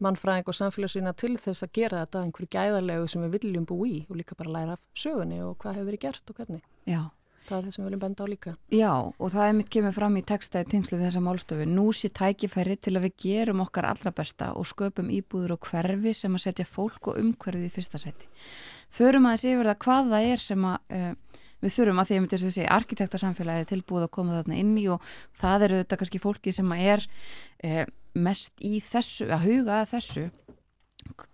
[SPEAKER 6] mannfræðing og samfélagsýna til þess að gera þetta einhverju gæðarlegu sem við viljum bú í og líka bara læra af sögunni og hvað hefur verið gert og hvernig.
[SPEAKER 2] Já.
[SPEAKER 6] Það er það sem við viljum benda á líka.
[SPEAKER 2] Já, og það er mitt kemur fram í textaði tengslu við þessa málstofu. Nú sé tækifæri til að við gerum okkar allra besta og sköpum íbúður og hverfi sem að setja fólk og umhverfið í fyrsta seti. Förum að þessi yfir það hvað það er sem að uh, við þurfum að því að segja arkitektarsamfélagi er tilbúið að koma þarna inn í og það eru þetta kannski fólki sem er eh, mest í þessu, að huga að þessu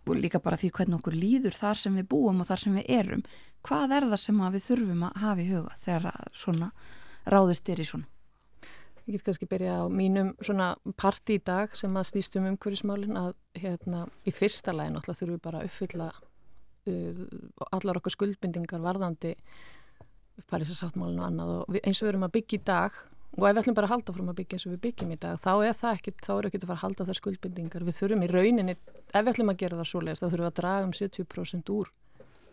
[SPEAKER 2] og líka bara því hvernig okkur líður þar sem við búum og þar sem við erum. Hvað er það sem við þurfum að hafa í huga þegar svona ráðist er í svona?
[SPEAKER 6] Ég get kannski byrja á mínum svona parti í dag sem að stýstum umhverjusmálin að hérna í fyrsta lægin alltaf þurfum við bara að uppfylla uh, allar okkar skuldbindingar varðandi Parísasáttmálinu og annað og eins og við erum að byggja í dag og ef við ætlum bara að halda frum að byggja eins og við byggjum í dag þá er það ekkit, þá er ekki að fara að halda þær skuldbindingar. Við þurfum í rauninni, ef við ætlum að gera það svo leiðist þá þurfum við að draga um 70% úr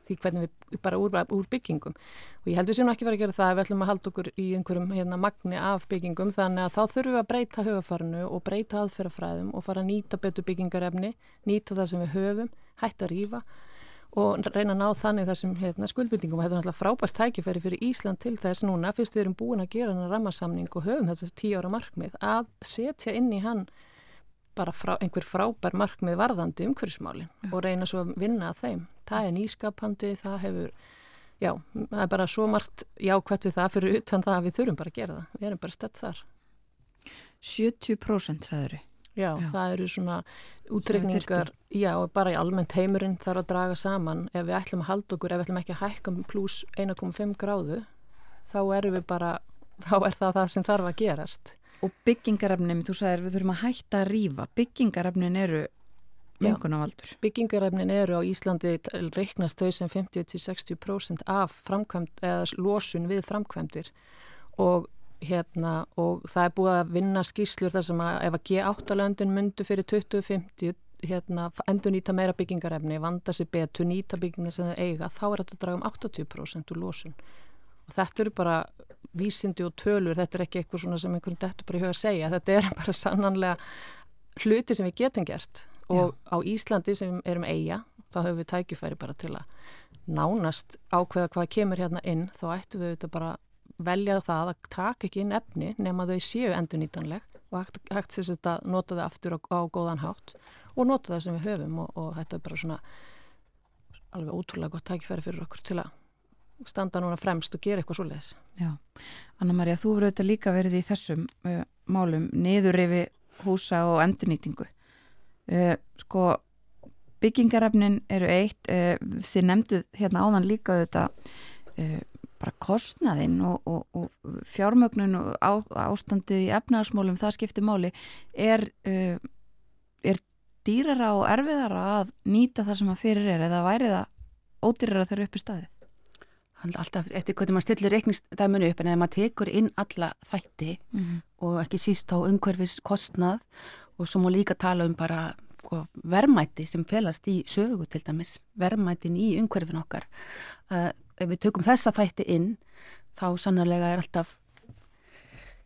[SPEAKER 6] því hvernig við bara úr, úr byggingum. Og ég held við sem ekki verið að gera það ef við ætlum að halda okkur í einhverjum hérna, magni af byggingum. Þannig að þá þurfum við að breyta höfafarnu og breyta aðferðafræðum og fara að nýta betur byggingarefni, nýta það sem við höfum, hætta að rýfa og reyna að ná þannig þessum hérna, skuldbyttingum og þetta er náttúrulega frábært tækifæri fyrir Ísland til þess núna fyrst við erum búin að gera hann að rammarsamning og höfum þetta tíu ára markmið að setja inn í hann bara frá, einhver frábær markmið varðandi umhverfismálin ja. og reyna svo að vinna að þeim. Það er nýskapandi, það hefur, já, það er bara svo margt jákvæmt við það fyrir utan það að við þurfum bara að gera það. Við erum bara stött þar.
[SPEAKER 2] 70% sæður þau?
[SPEAKER 6] Já, já, það eru svona útregningar, já, bara í almennt heimurinn þarf að draga saman. Ef við ætlum að halda okkur, ef við ætlum ekki að hækka pluss 1,5 gráðu, þá erum við bara, þá er það það sem þarf að gerast.
[SPEAKER 2] Og byggingarefnin, þú sagðir við þurfum að hætta að rýfa, byggingarefnin eru mengunavaldur.
[SPEAKER 6] Byggingarefnin eru á Íslandi reiknast þau sem 50-60% af framkvæmt, eða losun við framkvæmdir. Og hérna og það er búið að vinna skýslur þar sem að ef að G8-löndin myndu fyrir 2050 hérna, endur nýta meira byggingarefni, vanda sér betur, nýta byggingar sem þau eiga, þá er þetta að draga um 80% úr losun og þetta eru bara vísindi og tölur, þetta er ekki eitthvað svona sem einhvern dettur bara í huga að segja, þetta er bara sannanlega hluti sem við getum gert og Já. á Íslandi sem erum eiga, þá höfum við tækifæri bara til að nánast ákveða hvað kemur hérna inn, þá ættum við þetta bara velja það að taka ekki inn efni nema þau séu endurnýtanleg og hægt, hægt þess að nota þau aftur á, á góðan hátt og nota það sem við höfum og, og þetta er bara svona alveg ótrúlega gott tækifæri fyrir okkur til að standa núna fremst og gera eitthvað svo leiðis.
[SPEAKER 2] Já, Anna-Maria, þú verður auðvitað líka verið í þessum uh, málum niður yfir húsa og endurnýtingu. Uh, sko, byggingarefnin eru eitt, uh, þið nefnduð hérna áðan líka auðvitað bara kostnaðinn og, og, og fjármögnun og á, ástandið í efnaðarsmólum, það skiptir máli, er, uh, er dýrara og erfiðara að nýta það sem að fyrir er eða væri það ódýrara þegar upp í staði?
[SPEAKER 7] Alltaf eftir hvernig maður stillir reikningsdæminu upp en ef maður tekur inn alla þætti mm -hmm. og ekki síst á umhverfis kostnað og svo má líka tala um bara sko, verðmætti sem felast í sögu til dæmis, verðmættin í umhverfin okkar ef við tökum þessa þætti inn þá sannarlega er alltaf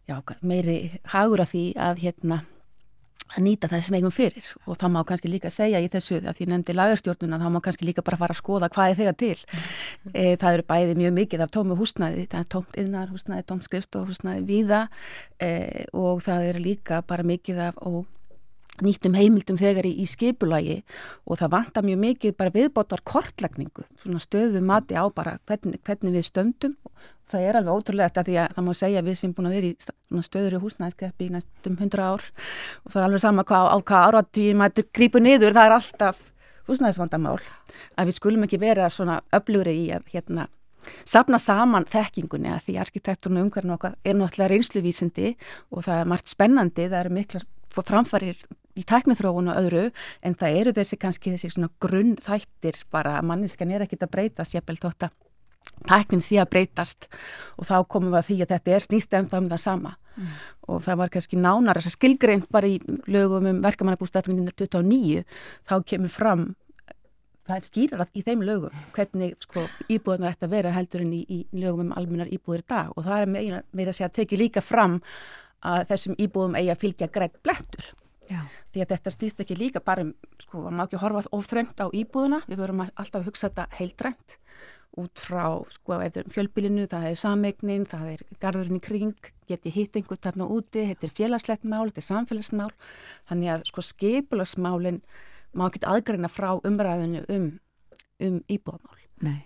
[SPEAKER 7] já, meiri hagur af því að hérna að nýta það sem eigum fyrir og það má kannski líka segja í þessu að því nefndi lagarstjórnuna þá má kannski líka bara fara að skoða hvað er þegar til mm. e, það eru bæði mjög mikið af tómi húsnæði það er tómt yðnar húsnæði, tómt skrifstofhúsnæði víða e, og það eru líka bara mikið af og nýttum heimildum þegar í, í skipulagi og það vantar mjög mikið bara viðbótar kortlagningu, svona stöðu mati á bara hvernig, hvernig við stöndum. Það er alveg ótrúlega þetta því að það má segja við sem búin að vera í stöður í húsnæðskeppi í næstum hundra ár og það er alveg sama hvað, á hvað áratvíum að þetta grípu niður, það er alltaf húsnæðsvandamál að við skulum ekki vera svona öflugri í að hérna sapna saman þekkingunni að því arkitekturnu umhverfinu okkar er náttúrulega reynsluvísindi og það er margt spennandi, það eru miklar framfarir í tæknithróun og öðru en það eru þessi kannski þessi svona grunn þættir bara að manniskan er ekkit að breytast jafnvel þótt að tæknin sé að breytast. Og þá komum við að því að þetta er snýst en það um það sama. Mm. og það var kannski nánar þess að skilgreint bara í lögum um verkamannabústættum 1929 þá kemur fram það er skýrar í þeim lögum hvernig sko, íbúðunar ætti að vera heldur en í, í lögum um almennar íbúður í dag. Og það er meira, meira að segja að teki líka fram að þessum íbúðum eigi að fylgja greitt blettur Já. því að þetta stýst ekki líka bara um, sko, maður má ekki horfað ofþröngt á íbúðuna við verum alltaf að hugsa þetta heildrænt út frá sko eftir fjölbílinu, það er sameignin, það er garðurinn í kring, geti hitt einhvern þarna úti, þetta er félagslegt mál, þetta er samfélagsmál, þannig að sko skipulagsmálinn má ekki aðgreina frá umræðinu um, um íbúðamál.
[SPEAKER 2] Nei,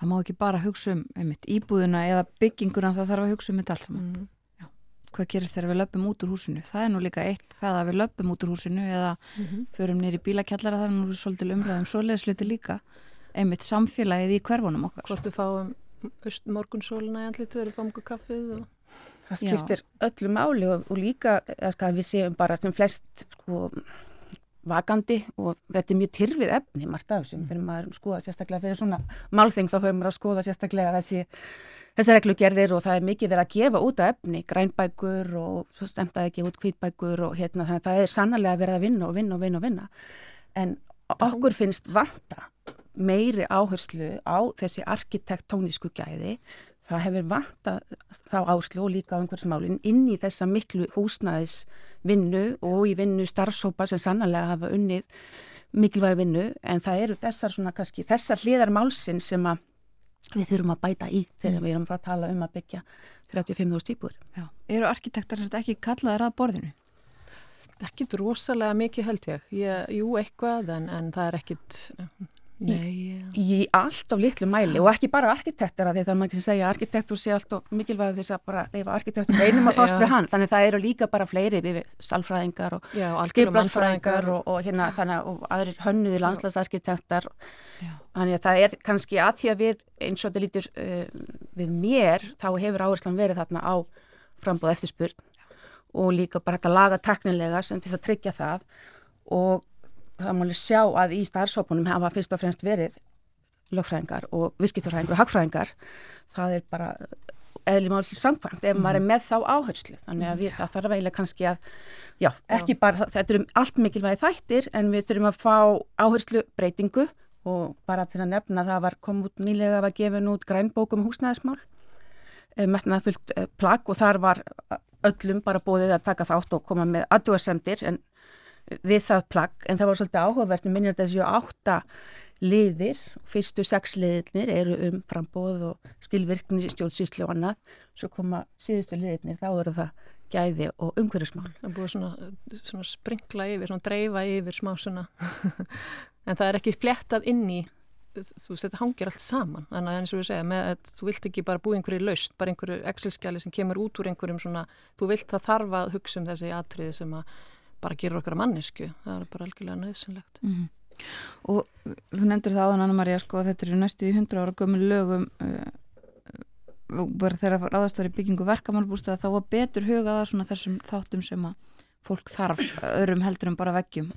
[SPEAKER 2] það má ekki bara hugsa um, um íbúðuna eða bygginguna, það þarf að hugsa um þetta allt saman. Mm. Hvað gerist þegar við löpum út úr húsinu? Það er nú líka eitt, það að við löpum út úr húsinu eða mm -hmm. förum nýri bílakjallara, það er nú svolítið umræðum svoleiðsluti líka einmitt samfélagið í hverfunum okkar.
[SPEAKER 6] Hvort við fáum morgunsóluna í andlið, við erum fangu kaffið og...
[SPEAKER 7] Það skiptir Já. öllu máli og, og líka ska, við séum bara sem flest sko, vakandi og þetta er mjög tyrfið efni margt af þessum mm. fyrir maður skoða sérstaklega fyrir svona málþing þá fyrir maður að skoða sérstaklega þessi þessar reglugerðir og það er mikið verið að gefa út af efni, grænbækur og svo stemtaði ekki út kvítbækur og hérna þannig að það er sannlega verið að vinna og vinna og vinna og vinna. En okkur finnst vanta meiri áherslu á þessi arkitektónísku gæði. Það hefur vanta þá áherslu og líka á einhversmálinn inn í þessa miklu húsnæðisvinnu og í vinnu starfsópa sem sannlega hafa unnið mikilvægi vinnu. En það eru þessar svona kannski þessar hliðar málsinn sem að við þurfum að bæta í þegar mm. við erum frá að tala um að byggja 35.000 típur.
[SPEAKER 2] Já. Eru arkitektar ekki kallaðar að borðinu?
[SPEAKER 6] Ekkit rosalega mikið held ég. ég jú, eitthvað en, en það er ekkit
[SPEAKER 7] Nei, í, í allt of litlu mæli og ekki bara arkitektur að því það er maður ekki að segja að arkitektur sé allt og mikilvæg þess að bara leifa arkitektur einum að fást við hann þannig það eru líka bara fleiri við salfræðingar og skiplansfræðingar og, og hérna þannig og aðrir hönnuði landslagsarkitektar þannig að það er kannski að því að við eins og þetta lítur uh, við mér þá hefur áherslan verið þarna á frambóð eftirspurn og líka bara þetta laga teknilega sem til að tryggja það og það máli sjá að í starfsópunum hafa fyrst og fremst verið lögfræðingar og visskipturfræðingar og hagfræðingar það er bara eðli máli samkvæmt ef mm. maður er mhm. með þá áherslu þannig að við, það þarf eiginlega kannski að já, ekki já. bara, þetta er um allt mikilvægi þættir en við þurfum að fá áherslu breytingu og bara til að nefna það var komið út nýlega að gefa nút grænbókum húsnæðismál. Eh, metnað fullt eh, plagg og þar var öllum bara bóðið að taka þátt og koma með aðdúasemdir en við það plagg. En það var svolítið áhugavert með minnir þessi átta liðir, fyrstu sex liðirnir eru um frambóð og skilvirkni stjórnsýsli og annað. Svo koma síðustu liðirnir, þá eru það gæði og umhverjusmál
[SPEAKER 6] Það búið svona, svona springla yfir, svona dreifa yfir smá svona. En það er ekki flettað inn í þú veist, þetta hangir allt saman. Þannig að eins og við segja, með að þú vilt ekki bara búið einhverju laust, bara einhverju Excel-skjali sem kemur út úr einhverjum svona, þú vilt það þarfa að hugsa um þessi atriði sem að bara gerur okkar mannesku það er bara algjörlega nöðsynlegt mm -hmm.
[SPEAKER 2] Og þú nefndir það áðan Anna Maria sko að þetta eru næstu í 100 ára gömul lögum uh, bara þegar aðastar í byggingu verkamálbústað þá var betur hugað að þessum þáttum sem að fólk þarf öðrum heldur en bara veggjum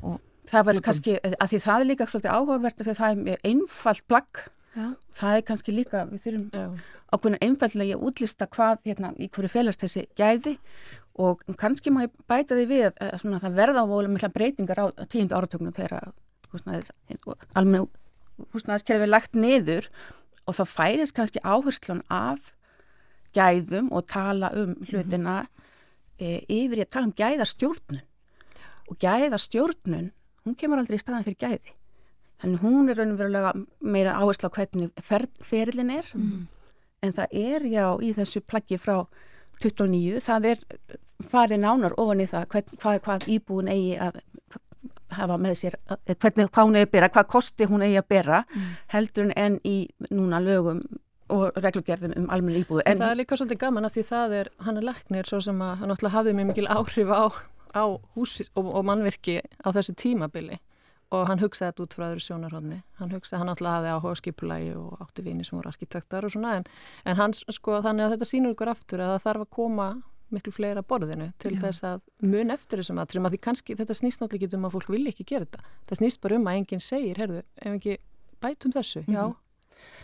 [SPEAKER 7] Það var kannski, að því það er líka svolítið áhugavert að það er einfalt plagg. Já. það er kannski líka, við þurfum ákveðin einfallega að útlista hvað hérna, í hverju félast þessi gæði og kannski má ég bæta því við að svona, það verða á volum mikla breytingar á tíundu áratögnum þegar almenna húsnæðiskerfi er lagt niður og þá færist kannski áherslan af gæðum og tala um hlutina e, yfir í að tala um gæðastjórnun og gæðastjórnun hún kemur aldrei í staðan fyrir gæði þannig hún er raunverulega meira áherslu á hvernig fer, ferilin er mm. en það er já í þessu plaggi frá 29, það er farið nánar ofan í það hvað, hvað, hvað íbúin eigi að hafa með sér, eh, hvernig hvað hún eigi að bera, hvað kosti hún eigi að bera mm. heldur en í núna lögum og reglugjörðum um almenna íbúi.
[SPEAKER 6] En, en það er líka svolítið gaman að því það er, hann er leknir svo sem að hann náttúrulega hafði mjög mikil áhrif á, á hús og, og mannverki á þessu tímabili og hann hugsaði þetta út frá öðru sjónarhóðni hann hugsaði, hann alltaf hafði áhuga skipulagi og átti vini sem voru arkitektar og svona en, en hann sko þannig að þetta sínur ykkur aftur að það þarf að koma miklu fleira borðinu til
[SPEAKER 2] Já.
[SPEAKER 6] þess að mun eftir þessum aðtrum að því kannski þetta snýst náttúrulega ekki um að fólk vilja ekki gera þetta það snýst bara um að enginn segir, herðu ef ekki bætum þessu, já
[SPEAKER 7] Mhm.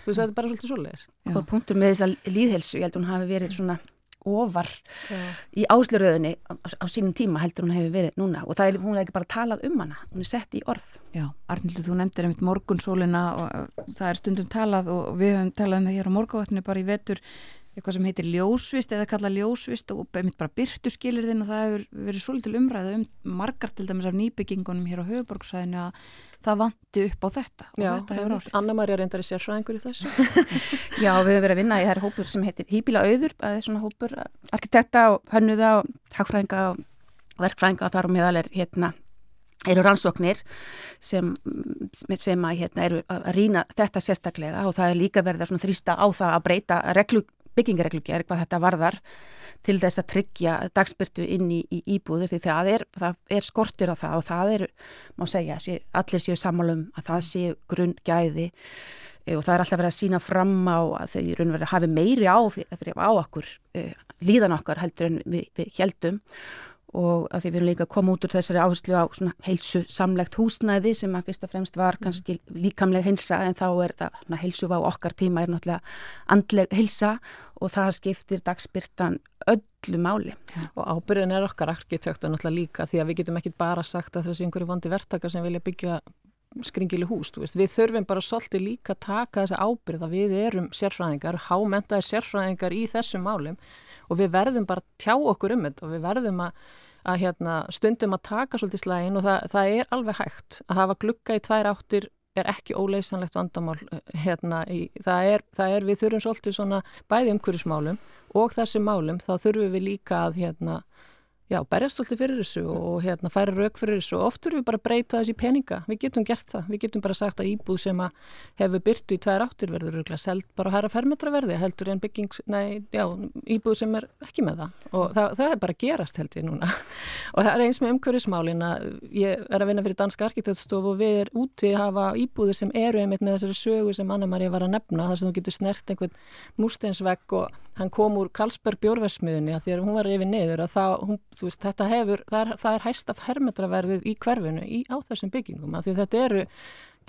[SPEAKER 6] Þú veist, þetta er bara svolítið
[SPEAKER 2] Já.
[SPEAKER 7] og punktur með þessa líðhelsu, ég held hún hafi verið svona ofar
[SPEAKER 6] já.
[SPEAKER 7] í ásluröðinni á, á sínum tíma heldur hún hefur verið núna og það er, hún er ekki bara talað um hana, hún er sett í orð
[SPEAKER 2] Já, Arnildur, þú nefndir einmitt morgunsólina og það er stundum talað og við höfum talað um það hér á morgunvatninu bara í vetur eitthvað sem heitir ljósvist eða kalla ljósvist og einmitt bara byrtu skilirðin og það hefur verið svolítil umræða um margar til dæmis af nýbyggingunum hér á höfuborgsæðinu að það vanti upp á þetta og
[SPEAKER 6] Já,
[SPEAKER 2] þetta hefur áhrif.
[SPEAKER 6] Anna-Maria reyndar í sérfræðingur í þessu
[SPEAKER 7] Já, við höfum verið að vinna í þær hópur sem heitir Hýbíla auður, það er svona hópur arkitekta og hönnuða og hagfræðinga og verkfræðinga og þar á meðal er hérna eru rannsóknir sem, sem að hérna eru að rýna þetta sérstaklega og það er líka verið að þrýsta á það að breyta reglu, byggingareglugjör hvað þetta varðar til þess að tryggja dagsbyrtu inn í, í íbúður því það er, það er skortur á það og það er, má segja, sé, allir séu sammálum að það séu grunn gæði eh, og það er alltaf verið að sína fram á að þau raunverið hafi meiri á, fyrir á okkur, uh, líðan okkar heldur en við, við heldum og að því við erum líka að koma út úr þessari áherslu á svona heilsu samlegt húsnæði sem að fyrst og fremst var kannski líkamleg heilsa en þá er það heilsu á okkar tíma er náttúrulega andleg heilsa og það skiptir dagsbyrtan öllu máli.
[SPEAKER 6] og ábyrðin er okkar arkitektur náttúrulega líka því að við getum ekki bara sagt að þessi einhverju vondi verktakar sem vilja byggja skringili hús, veist. við þurfum bara svolítið líka taka þessa ábyrð að við erum sérfræðingar, hámentaðir sérfræðingar í þessum málum og við verðum bara tjá okkur um þetta og við verðum að, að hérna, stundum að taka svolítið slægin og það, það er alveg hægt. Að hafa glugga í tvær áttir er ekki óleysanlegt vandamál hérna, í, það, er, það er við þurfum svolítið bæði umhverjusmálum og þessum málum þá þurfum við líka að hérna, já, berjast svolítið fyrir þessu og hérna, færa rauk fyrir þessu. Og oft þurfum við bara að breyta þessi peninga. Við getum gert það, við getum bara sagt að íbúð sem að hefur byrtu í tvær áttir verður seld bara að hæra fermetraverði heldur en bygging, nei, já, íbúð sem er ekki með það. Og það, það er bara gerast held ég núna. Og það er eins með umhverjusmálin að ég er að vinna fyrir Danska arkitektstofu og við er úti að hafa íbúður sem eru einmitt með þessari sögu sem Anna-Maria var að nefna þar sem þú getur snert einhvern múrsteinsvegg og hann kom úr Karlsberg bjórversmiðunni að því að hún var yfir niður að það, hún, veist, þetta hefur, það er, það er hæsta fermetraverðið í hverfinu í, á þessum byggingum að því þetta eru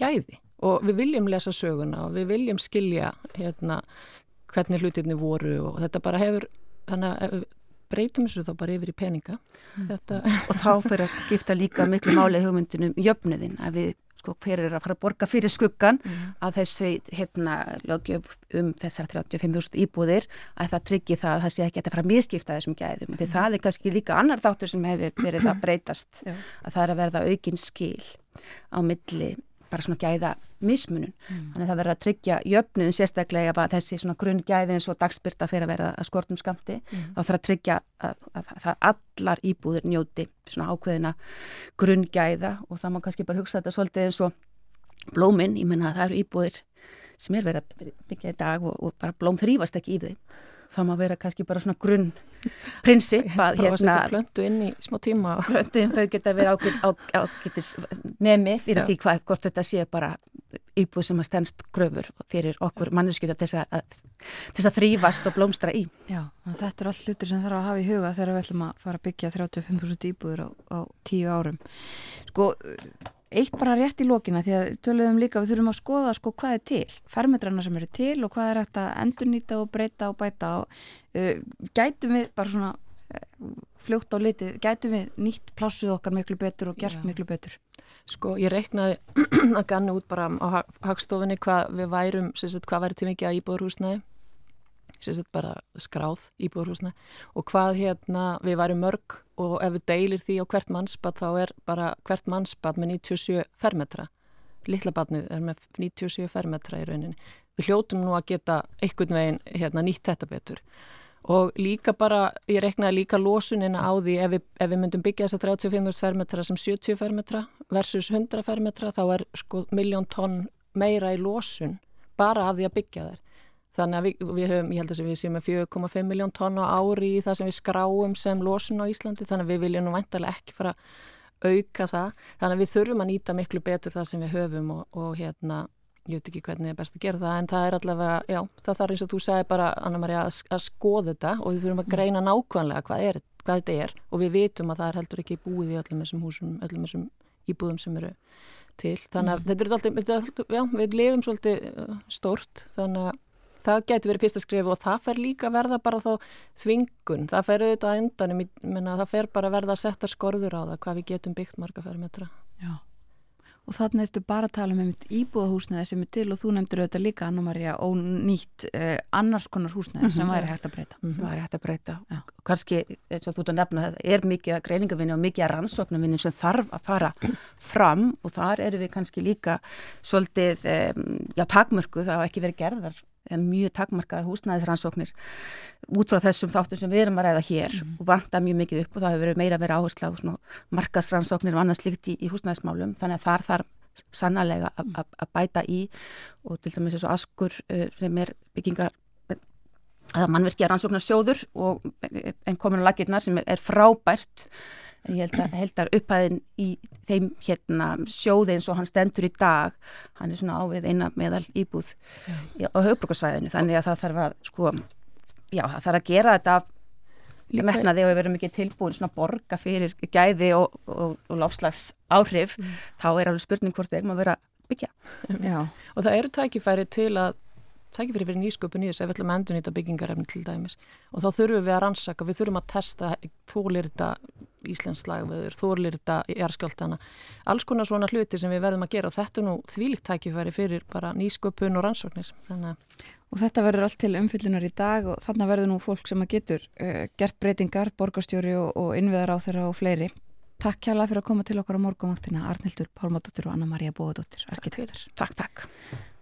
[SPEAKER 6] gæði og við viljum lesa söguna og við viljum skilja hérna hvernig hlutirni voru og þetta bara hefur, þannig að breytum þessu þá bara yfir í peninga. Þetta,
[SPEAKER 7] og þá fyrir að skipta líka miklu málið hugmyndunum jöfnuðin að við sko hver er að fara að borga fyrir skuggan að þessi hérna lögjöf um þessar 35.000 íbúðir að það tryggi það að það sé ekki að það fara að miskipta þessum gæðum. Því það er kannski líka annar þáttur sem hefur verið að breytast að það er að verða aukin skil á milli bara svona gæða mismunun. Þannig að það verður að tryggja jöfnuðin sérstaklega ef að þessi svona grunngæði eins og dagspyrta fyrir að vera að skortum skamti þá þarf að tryggja að, að, að, allar íbúðir njóti svona ákveðina grunngæða og það má kannski bara hugsa þetta svolítið eins og blóminn, ég menna að það eru íbúðir sem er verið að byggja í dag og, og bara blóm þrýfast ekki í þeim það má vera kannski bara svona grunn prinsip að
[SPEAKER 6] bara að setja
[SPEAKER 7] hérna
[SPEAKER 6] plöntu inn í smá tíma
[SPEAKER 7] plöntum þau geta verið ágæt, á, ágætis nemi fyrir
[SPEAKER 6] Já.
[SPEAKER 7] því hvað, hvort þetta sé bara íbúð sem að stendst kröfur fyrir okkur manneskjöta til þess að, þrýfast og blómstra í.
[SPEAKER 2] Já, þetta er allt hlutir sem þarf að hafa í huga þegar við ætlum að fara að byggja 35.000 íbúður á, á tíu árum. Sko, eitt bara rétt í lókina því að töluðum líka við þurfum að skoða sko hvað er til, fermetrarna sem eru til og hvað er hægt að endurnýta og breyta og bæta og uh, gætum við bara svona uh, fljótt á litið, gætum við nýtt plássuð okkar miklu betur og gert
[SPEAKER 6] Já.
[SPEAKER 2] miklu betur.
[SPEAKER 6] Sko, ég reiknaði að ganni út bara á hag- hagstofunni hvað við værum, sem sagt, hvað væri til mikið að íbúðarhúsnæði, sagt bara skráð íbúðarhúsnæði og hvað hérna við værum mörg og ef við deilir því á hvert mannsbad þá er bara hvert mannsbad með 97 fermetra. Lilla badnið er með 97 fermetra í rauninni. Við hljótum nú að geta einhvern veginn hérna nýtt þetta betur og líka bara, ég reknaði líka losunina á því ef við, ef við myndum byggja þessa 35.000 fermetra sem 70 fermetra versus 100 fermetra þá er sko miljón tonn meira í losun bara af því að byggja þær. Þannig að við, við höfum, ég held að við séum með 4,5 miljón tonn á ári í það sem við skráum sem losun á Íslandi þannig að við viljum nú vantarlega ekki fara að auka það. Þannig að við þurfum að nýta miklu betur það sem við höfum og, og hérna ég veit ekki hvernig það er best að gera það en það er allavega, já, það þarf eins og þú sagði bara Anna-Maria að, að skoða þetta og við þurfum að
[SPEAKER 2] Mm.
[SPEAKER 6] greina nákvæmlega hvað, er, hvað þetta er og við vitum að það er heldur ekki búið í öllum þessum húsum, öllum þessum íbúðum sem eru til, þannig að
[SPEAKER 2] Mm.
[SPEAKER 6] þetta er alltaf, já, við lifum svolítið uh, stórt, þannig að það getur verið fyrsta skrifu og það fer líka að verða bara þá þvingun, það fer auðvitað að endanum, menna það fer bara að verða að setja skorður á það hvað við getum byggt marga fermetra.
[SPEAKER 2] Já. Og þannig ertu bara að tala um einmitt íbúðahúsnæði sem er til og þú nefndir auðvitað líka Anna-Maria og nýtt eh, annars konar húsnæði sem
[SPEAKER 7] Mhm.
[SPEAKER 2] væri hægt að breyta.
[SPEAKER 7] sem væri hægt að breyta.
[SPEAKER 2] Já.
[SPEAKER 7] Kanski, eins og þú ert að nefna, er mikið að greiningavinni og mikið að rannsóknarvinni sem þarf að fara fram og þar eru við kannski líka svolítið, um, já, takmörku, það hafa ekki verið gerðar mjög takmarkaðar húsnæðisrannsóknir út frá þessum þáttum sem við erum að ræða hér og vanta mjög mikið upp og það hefur verið meira verið áhersla á svona markasrannsóknir og annað slíkt í, í húsnæðismálum. Þannig að þar þarf sannarlega að- að að bæta í og til dæmis eins og Askur uh, sem er byggingar eða mannverkja rannsóknarsjóður og en komin á lakirnar sem er, er frábært ég held að, held að upphæðin í þeim hérna sjóði eins og hann stendur í dag hann er svona ávið eina meðal íbúð í, á höfbrukarsvæðinu þannig að það þarf að sko, já það þarf að gera þetta af metnaði og við verum ekki tilbúin svona borga fyrir gæði og, og, og lofslags áhrif þá er alveg spurning hvort við eigum að vera að byggja.
[SPEAKER 2] Já,
[SPEAKER 6] Og það eru tækifæri til að tækifæri fyrir nýsköpun í þessu ef við ætlum að endur nýta byggingarefni til dæmis. Og þá þurfum við að rannsaka, við þurfum að testa þólir þetta Íslands slagveður, þólir þetta jarðskjáltana alls konar svona hluti sem við verðum að gera. Og þetta er nú þvílíkt tækifæri fyrir bara nýsköpun og rannsóknir. Þannig
[SPEAKER 2] og þetta verður allt til umfyllunar í dag og þarna verður nú fólk sem að getur uh, gert breytingar, borgarstjóri og, og innviðar á þeirra og fleiri. Takk kjærlega fyrir að koma til okkar á morgunvaktina, Arnildur Pálmadóttir og Anna-Maria Bóðadóttir, arkitektar.
[SPEAKER 7] Takk, takk.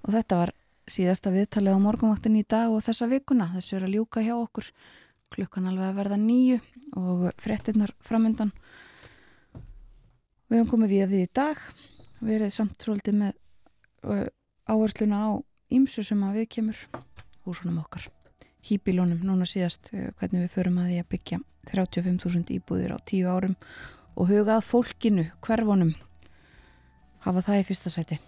[SPEAKER 2] Og þetta var síðasta viðtalið á morgunvaktin í dag og þessa vikuna. Þessu er að ljúka hjá okkur klukkan alveg að verða nýju og frettinnar framöndan. Við höfum komið við við í dag, verið samt tróldi með uh, áhersluna á ímsu sem að við kemur húsunum okkar. Hýbílónum núna síðast uh, hvernig við förum að því að byggja 35.000 íbúðir á tíu árum og hugað fólkinu, hverfunum, hafa það í fyrsta sæti.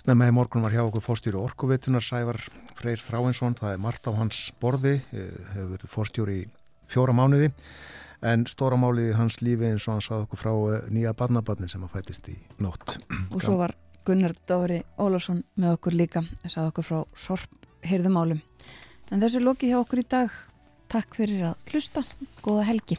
[SPEAKER 1] Snemma í morgun var hjá okkur fórstjóri orkuveitunar Sævar Freyr Þráinsson, það er margt á hans borði, eh, hefur verið fórstjóri í fjóra mánuði en stóra málið í hans lífi eins og hann sað okkur frá eh, nýja barnabarni sem að fætist í nótt.
[SPEAKER 2] og svo var Gunnar Dóri Ólafsson með okkur líka, sagði okkur frá sorp heyrðumálum. En þessu loki hjá okkur í dag. Takk fyrir að hlusta. Góða helgi.